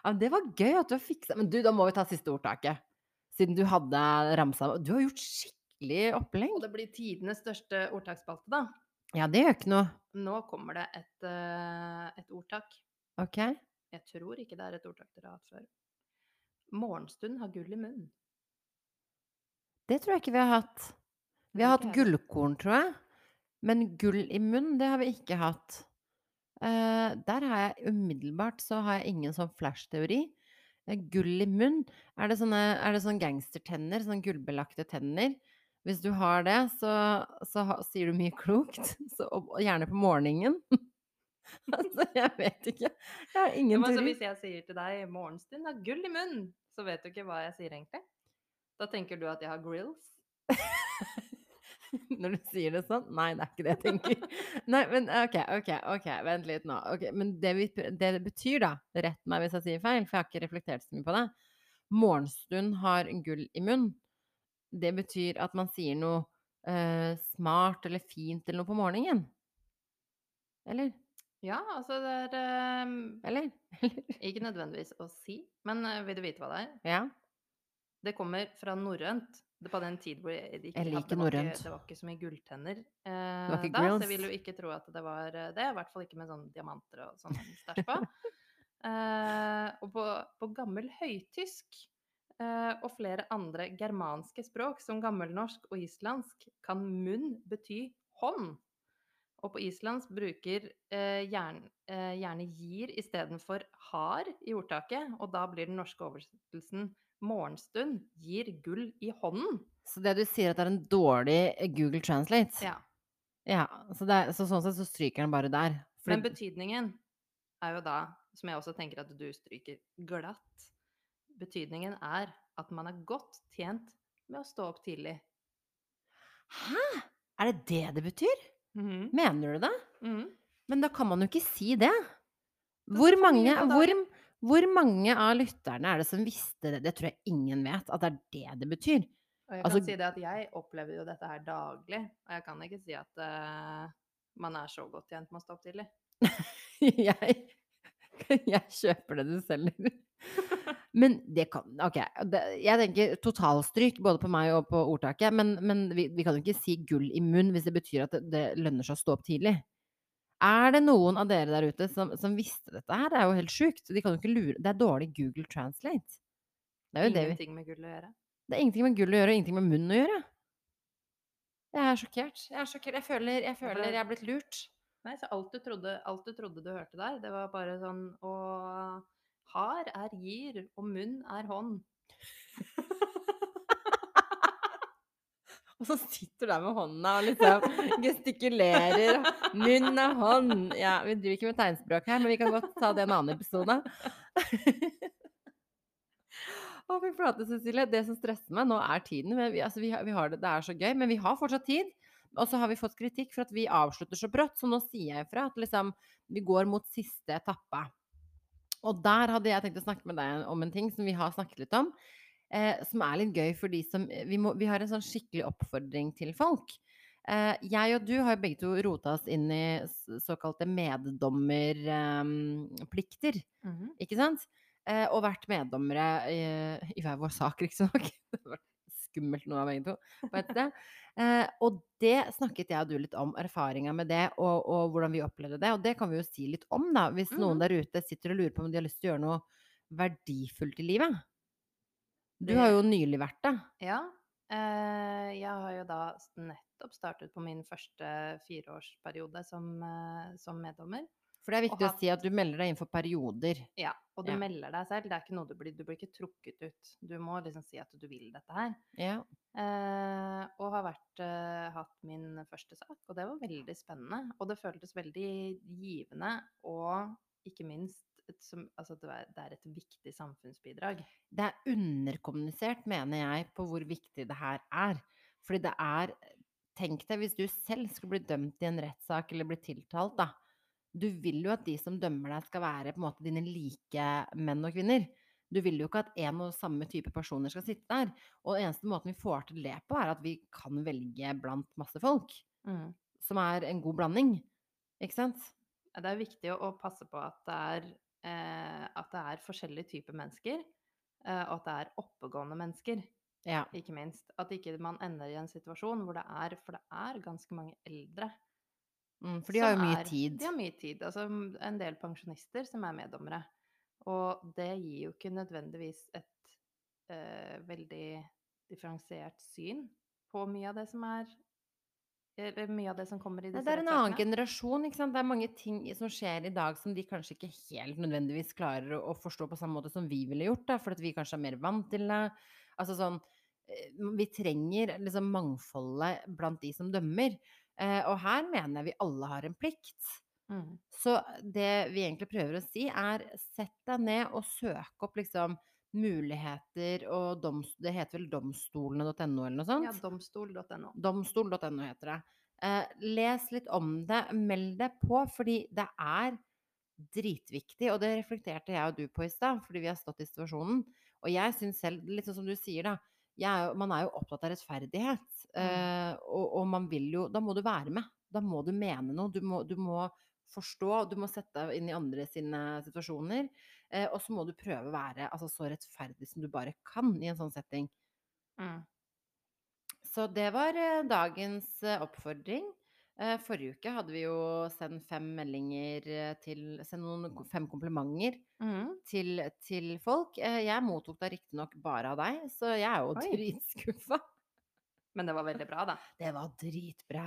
Ja, det var gøy at du har fiksa Men du, da må vi ta siste ordtaket. Siden du hadde ramsa Du har gjort skikkelig opplegg. Og det blir tidenes største ordtaksspalte, da. Ja, det gjør ikke noe. Nå kommer det et, eh, et ordtak. Ok. Jeg tror ikke det er et ordtak dere har hatt før. Morgenstund har gull i munnen. Det tror jeg ikke vi har hatt. Vi har hatt gullkorn, tror jeg. Men gull i munn, det har vi ikke hatt. Uh, der har jeg umiddelbart så har jeg ingen sånn flash-teori. Eh, gull i munn, er det sånne, er det sånn gangstertenner? Sånne gullbelagte tenner? Hvis du har det, så, så ha, sier du mye klokt. Så, og, og gjerne på morgenen. altså, jeg vet ikke. Jeg har ingen så hvis jeg sier til deg 'morgenstund har gull i munnen', så vet du ikke hva jeg sier egentlig? Da tenker du at jeg har grills? Når du sier det sånn? Nei, det er ikke det jeg tenker. Nei, men ok, ok, ok, vent litt nå. Okay, men det, vi, det betyr da, rett meg hvis jeg sier feil, for jeg har ikke reflektert så mye på det, morgenstund har gull i munn. Det betyr at man sier noe uh, smart eller fint eller noe på morgenen. Eller? Ja, altså det er um, Eller? ikke nødvendigvis å si, men uh, vil du vite hva det er? Ja. Det kommer fra norrønt. Det på den tid hvor det ikke Jeg liker norrønt. Det var ikke så mye gulltenner eh, var ikke så grills. jeg vil jo ikke tro at det var eh, det. I hvert fall ikke med sånne diamanter og sånn stæsj på. Eh, og på, på gammel høytysk og flere andre germanske språk, som gammelnorsk og islandsk, kan munn bety hånd. Og på islandsk bruker eh, gjerne, eh, gjerne gir istedenfor har i ordtaket, og da blir den norske oversettelsen morgenstund gir gull i hånden. Så det du sier at det er en dårlig Google Translate? Ja. Ja, så, det er, så sånn sett så stryker den bare der. Men betydningen er jo da, som jeg også tenker at du stryker glatt, betydningen er at man er godt tjent med å stå opp tidlig. Hæ? Er det det det betyr? Mhm. Mener du det? Mhm. Men da kan man jo ikke si det. Hvor mange, hvor. Hvor mange av lytterne er det som visste det? Det tror jeg ingen vet, at det er det det betyr. Og jeg Altså- kan si det at jeg opplever jo dette her daglig, og jeg kan ikke si at uh, man er så godt tjent med å stå opp tidlig. Jeg jeg kjøper det du selger. Men det kan Ok, det, jeg tenker totalstryk både på meg og på ordtaket, men, men vi, vi kan jo ikke si gull i munn hvis det betyr at det, det lønner seg å stå opp tidlig. Er det noen av dere der ute som, som visste dette her? Det er jo helt sjukt. De kan jo ikke lure Det er dårlig Google Translate. Det er jo det vi Ingenting med gull å gjøre. Det er ingenting med gull å gjøre, og ingenting med munn å gjøre. Jeg er sjokkert. Jeg er sjokkert. Jeg føler jeg, føler jeg er blitt lurt. Nei, så alt du trodde, alt du trodde du hørte der, det var bare sånn Og hard er gir, og munn er hånd. Og så sitter du der med hånda og liksom gestikulerer. Munn og hånd. Ja, vi driver ikke med tegnspråk her, men vi kan godt ta det en annen episode. Å, fy flate, Cecilie. Det som stresser meg nå, er tiden. Vi, altså, vi, har, vi har det, det er så gøy, men vi har fortsatt tid. Og så har vi fått kritikk for at vi avslutter så brått, så nå sier jeg ifra at liksom, vi går mot siste etappe. Og der hadde jeg tenkt å snakke med deg om en ting som vi har snakket litt om. Eh, som er litt gøy for de som vi, må, vi har en sånn skikkelig oppfordring til folk. Eh, jeg og du har jo begge to rota oss inn i såkalte meddommerplikter, Mhm. ikke sant? Eh, og vært meddommere i, i hver vår sak, riktignok. Skummelt noe av begge to, på et sted. Eh, og det snakket jeg og du litt om, erfaringa med det, og, og hvordan vi opplevde det. Og det kan vi jo si litt om, da, hvis noen Mhm. der ute sitter og lurer på om de har lyst til å gjøre noe verdifullt i livet. Du har jo nylig vært det. Ja. Eh, jeg har jo da nettopp startet på min første fireårsperiode som, eh, som meddommer. For det er viktig viktig å si at du melder deg inn for perioder. Ja, og du Ja. melder deg selv. Det er ikke noe du blir, du blir ikke trukket ut. Du må liksom si at du vil dette her. Ja. Eh, og har vært, eh, hatt min første sak, og det var veldig spennende. Og det føltes veldig givende, og ikke minst et, som, altså det, er, det er et viktig samfunnsbidrag. Det er underkommunisert, mener jeg, på hvor viktig det her er. Fordi det er Tenk deg hvis du selv skulle bli dømt i en rettssak eller bli tiltalt, da. Du vil jo at de som dømmer deg, skal være på en måte dine like menn og kvinner. Du vil jo ikke at en og samme type personer skal sitte der. Og eneste måten vi får til det på, er at vi kan velge blant masse folk. Mm. Som er en god blanding. Ikke sant? Det er viktig å, passe på at det er, eh, at det er forskjellige typer mennesker, eh, og at det er oppegående mennesker. Ja. ikke minst. At ikke man ender i en situasjon hvor det er For det er ganske mange eldre. Mm, for de har jo mye er- tid. De har mye tid. Altså en del pensjonister som er meddommere. Og det gir jo ikke nødvendigvis et eh, veldig differensiert syn på mye av det som er Eller mye av det som kommer i Nei, disse det er en annen generasjon. ikke sant? Det er mange ting som skjer i dag som de kanskje ikke helt nødvendigvis klarer å, forstå på samme måte som vi ville gjort, da, fordi vi kanskje er mer vant til det. Altså sånn eh, Vi trenger liksom mangfoldet blant de som dømmer. Eh, og her mener jeg vi alle har en plikt. Mm. Så det vi egentlig prøver å si, er sett deg ned og søk opp liksom muligheter og doms... Det heter vel domstolene.no eller noe sånt? Ja, domstol.no. Domstol.no heter det. Eh, les litt om det, meld deg på, fordi det er dritviktig, og det reflekterte jeg og du på i stad, fordi vi har stått i situasjonen. Og jeg syns selv, litt sånn som du sier, da, er jo, man er jo opptatt av rettferdighet. Eh, og, og man vil jo Da må du være med. Da må du mene noe. Du må, du må forstå, du må sette deg inn i andre sine situasjoner. Eh, og så må du prøve å være altså, så rettferdig som du bare kan i en sånn setting. Mm. Så det var eh, dagens oppfordring. Eh, forrige uke hadde vi jo sendt fem meldinger eh, til Sendt noen fem komplimenter Mm. til, til folk. Eh, jeg mottok da riktignok bare av deg, så jeg er jo dritskuffa. Men det var veldig bra, da. Det var dritbra.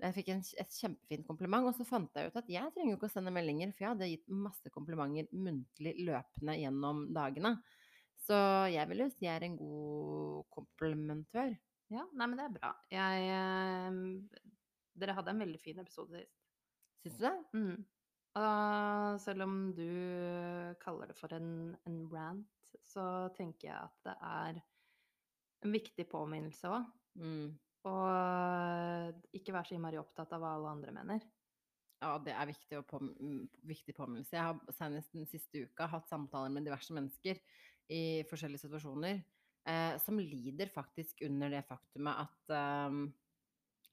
Jeg fikk en, et kjempefint kompliment, og så fant jeg ut at jeg trenger jo ikke å sende meldinger, for jeg hadde gitt masse komplimenter muntlig løpende gjennom dagene. Så jeg vil jo si jeg er en god komplimentør. Ja, nei, men det er bra. Jeg Dere hadde en veldig fin episode sist. Syns du det? Mm. Og selv om du kaller det for en, en rant, så tenker jeg at det er en viktig påminnelse òg. Mm. Og ikke være så innmari opptatt av hva alle andre mener. Ja, det er viktig, å påm mm, viktig påminnelse. Jeg har senest den siste uka hatt samtaler med diverse mennesker i forskjellige situasjoner, eh, som lider faktisk under det faktumet at ehm,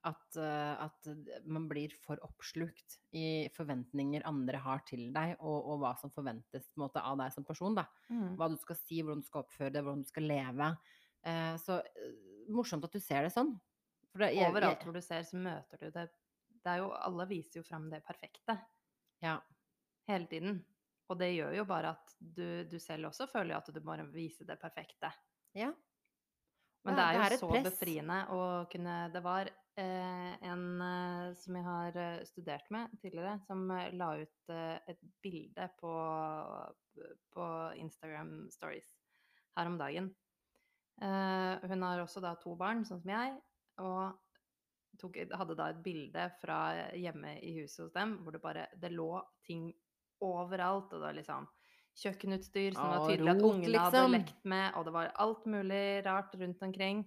at, eh, at man blir for oppslukt i forventninger andre har til deg, og, og hva som forventes måte, av deg som person. Mm. Hva du skal si, hvordan du skal oppføre deg, hvordan du skal leve. Eh, så eh, morsomt at du ser det sånn. Det, jeg- Overalt jeg- hvor du ser, så møter du det. Det er jo, alle viser jo fram det perfekte Ja. hele tiden. Og det gjør jo bare at du, du selv også føler at du må vise det perfekte. ja. Men det er jo et så press. befriende å kunne Det var en eh, som jeg har eh, studert med tidligere, som eh, la ut eh, et bilde på, på Instagram Stories her om dagen. Eh, hun har også da to barn, sånn som jeg, og tok, hadde da et bilde fra hjemme i huset hos dem hvor det bare Det lå ting overalt, og det var liksom kjøkkenutstyr som var tydelig at ungene hadde liksom. lekt med, og det var alt mulig rart rundt omkring.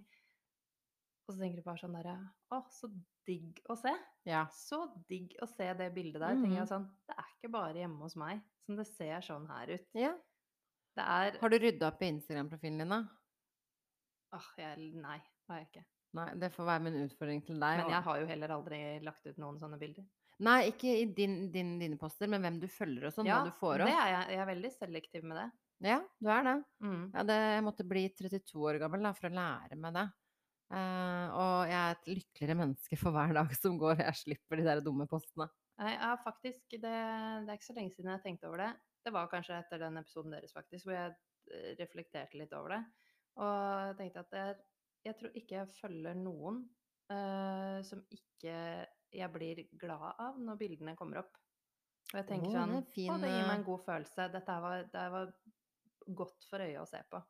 Og så tenker du bare sånn derre Å, så digg å se. ja. Så digg å se det bildet der. tenker Mhm. jeg sånn, Det er ikke bare hjemme hos meg som det ser sånn her ut. ja. Det er Har du rydda opp i Instagram-profilen din, da? Åh, jeg, Nei, det har jeg ikke. Nei, det får være min utfordring til deg. Men jeg har jo heller aldri lagt ut noen sånne bilder. Nei, ikke i din, din, dine poster, men hvem du følger og sånn. ja, hva du får det opp. er jeg. Jeg er veldig selektiv med det. Ja, du er det. Mm. Ja, det, jeg måtte bli 32 år gammel da, for å lære meg det. Eh, og jeg er et lykkeligere menneske for hver dag som går, og jeg slipper de der dumme postene. Jeg har faktisk, det, det er ikke så lenge siden jeg tenkte over det. Det var kanskje etter den episoden deres, faktisk, hvor jeg eh, reflekterte litt over det. Og jeg tenkte at er, jeg tror ikke jeg følger noen uh, som ikke jeg blir glad av når bildene kommer opp. Og jeg tenker oh, sånn Å, det gir meg en god følelse. Dette var, det var godt for øyet å se på.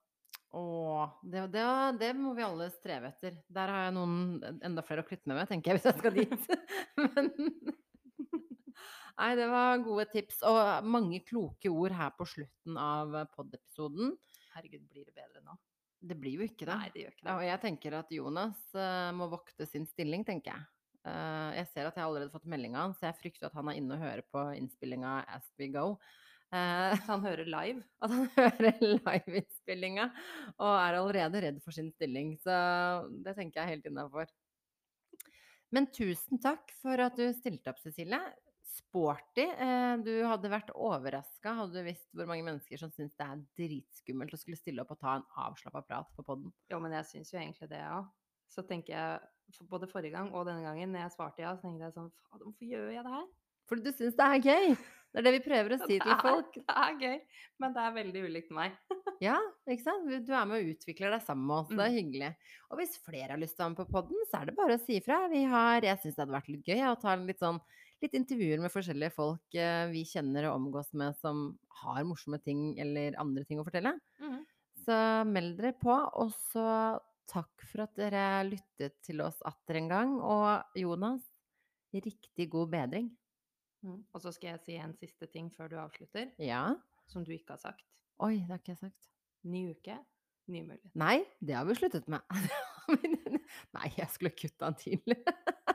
Åh, det, det, det må vi alle streve etter. Der har jeg noen enda flere å knytte meg med, tenker jeg, hvis jeg skal dit. Men Nei, det var gode tips, og mange kloke ord her på slutten av pod-episoden. Herregud, blir det bedre nå? Det blir jo ikke det. Nei, det gjør ikke det. og jeg tenker at Jonas eh, må vokte sin stilling, tenker jeg. Eh, jeg ser at jeg har allerede fått melding av han, så jeg frykter at han er inne og hører på innspillinga as we go. Eh, Han hører live. at han hører liveinnspillinga og er allerede redd for sin stilling. Så det tenker jeg helt innafor. Men tusen takk for at du stilte opp, Cecilie. Sporty. Eh, du hadde vært overraska hadde du visst hvor mange mennesker som syns det er dritskummelt å skulle stille opp og ta en avslappa prat på poden. Jo, men jeg syns jo egentlig det, ja. Så tenker jeg, både forrige gang og denne gangen, når jeg svarte ja, så tenkte jeg sånn Fader, hvorfor gjør jeg det her? Fordi du syns det er gøy! Det er det vi prøver å si til folk. Det er gøy, men det er veldig ulikt meg. Ja, ikke sant? Du er med og utvikler deg sammen med oss. Det er Mm. hyggelig. Og hvis flere har lyst til å være med på podden, så er det bare å si ifra. Vi har, jeg syns det hadde vært litt gøy å ta litt sånn litt intervjuer med forskjellige folk eh, vi kjenner og omgås med som har morsomme ting eller andre ting å fortelle. Mm. Så meld dere på. Og så takk for at dere lyttet til oss atter en gang. Og Jonas, riktig god bedring. Mm. Og så skal jeg si en siste ting før du avslutter, Ja. som du ikke har sagt. Oi, det har ikke jeg sagt. Ny uke, ny mulighet. Nei, det har vi sluttet med. Nei, jeg skulle kutta den til.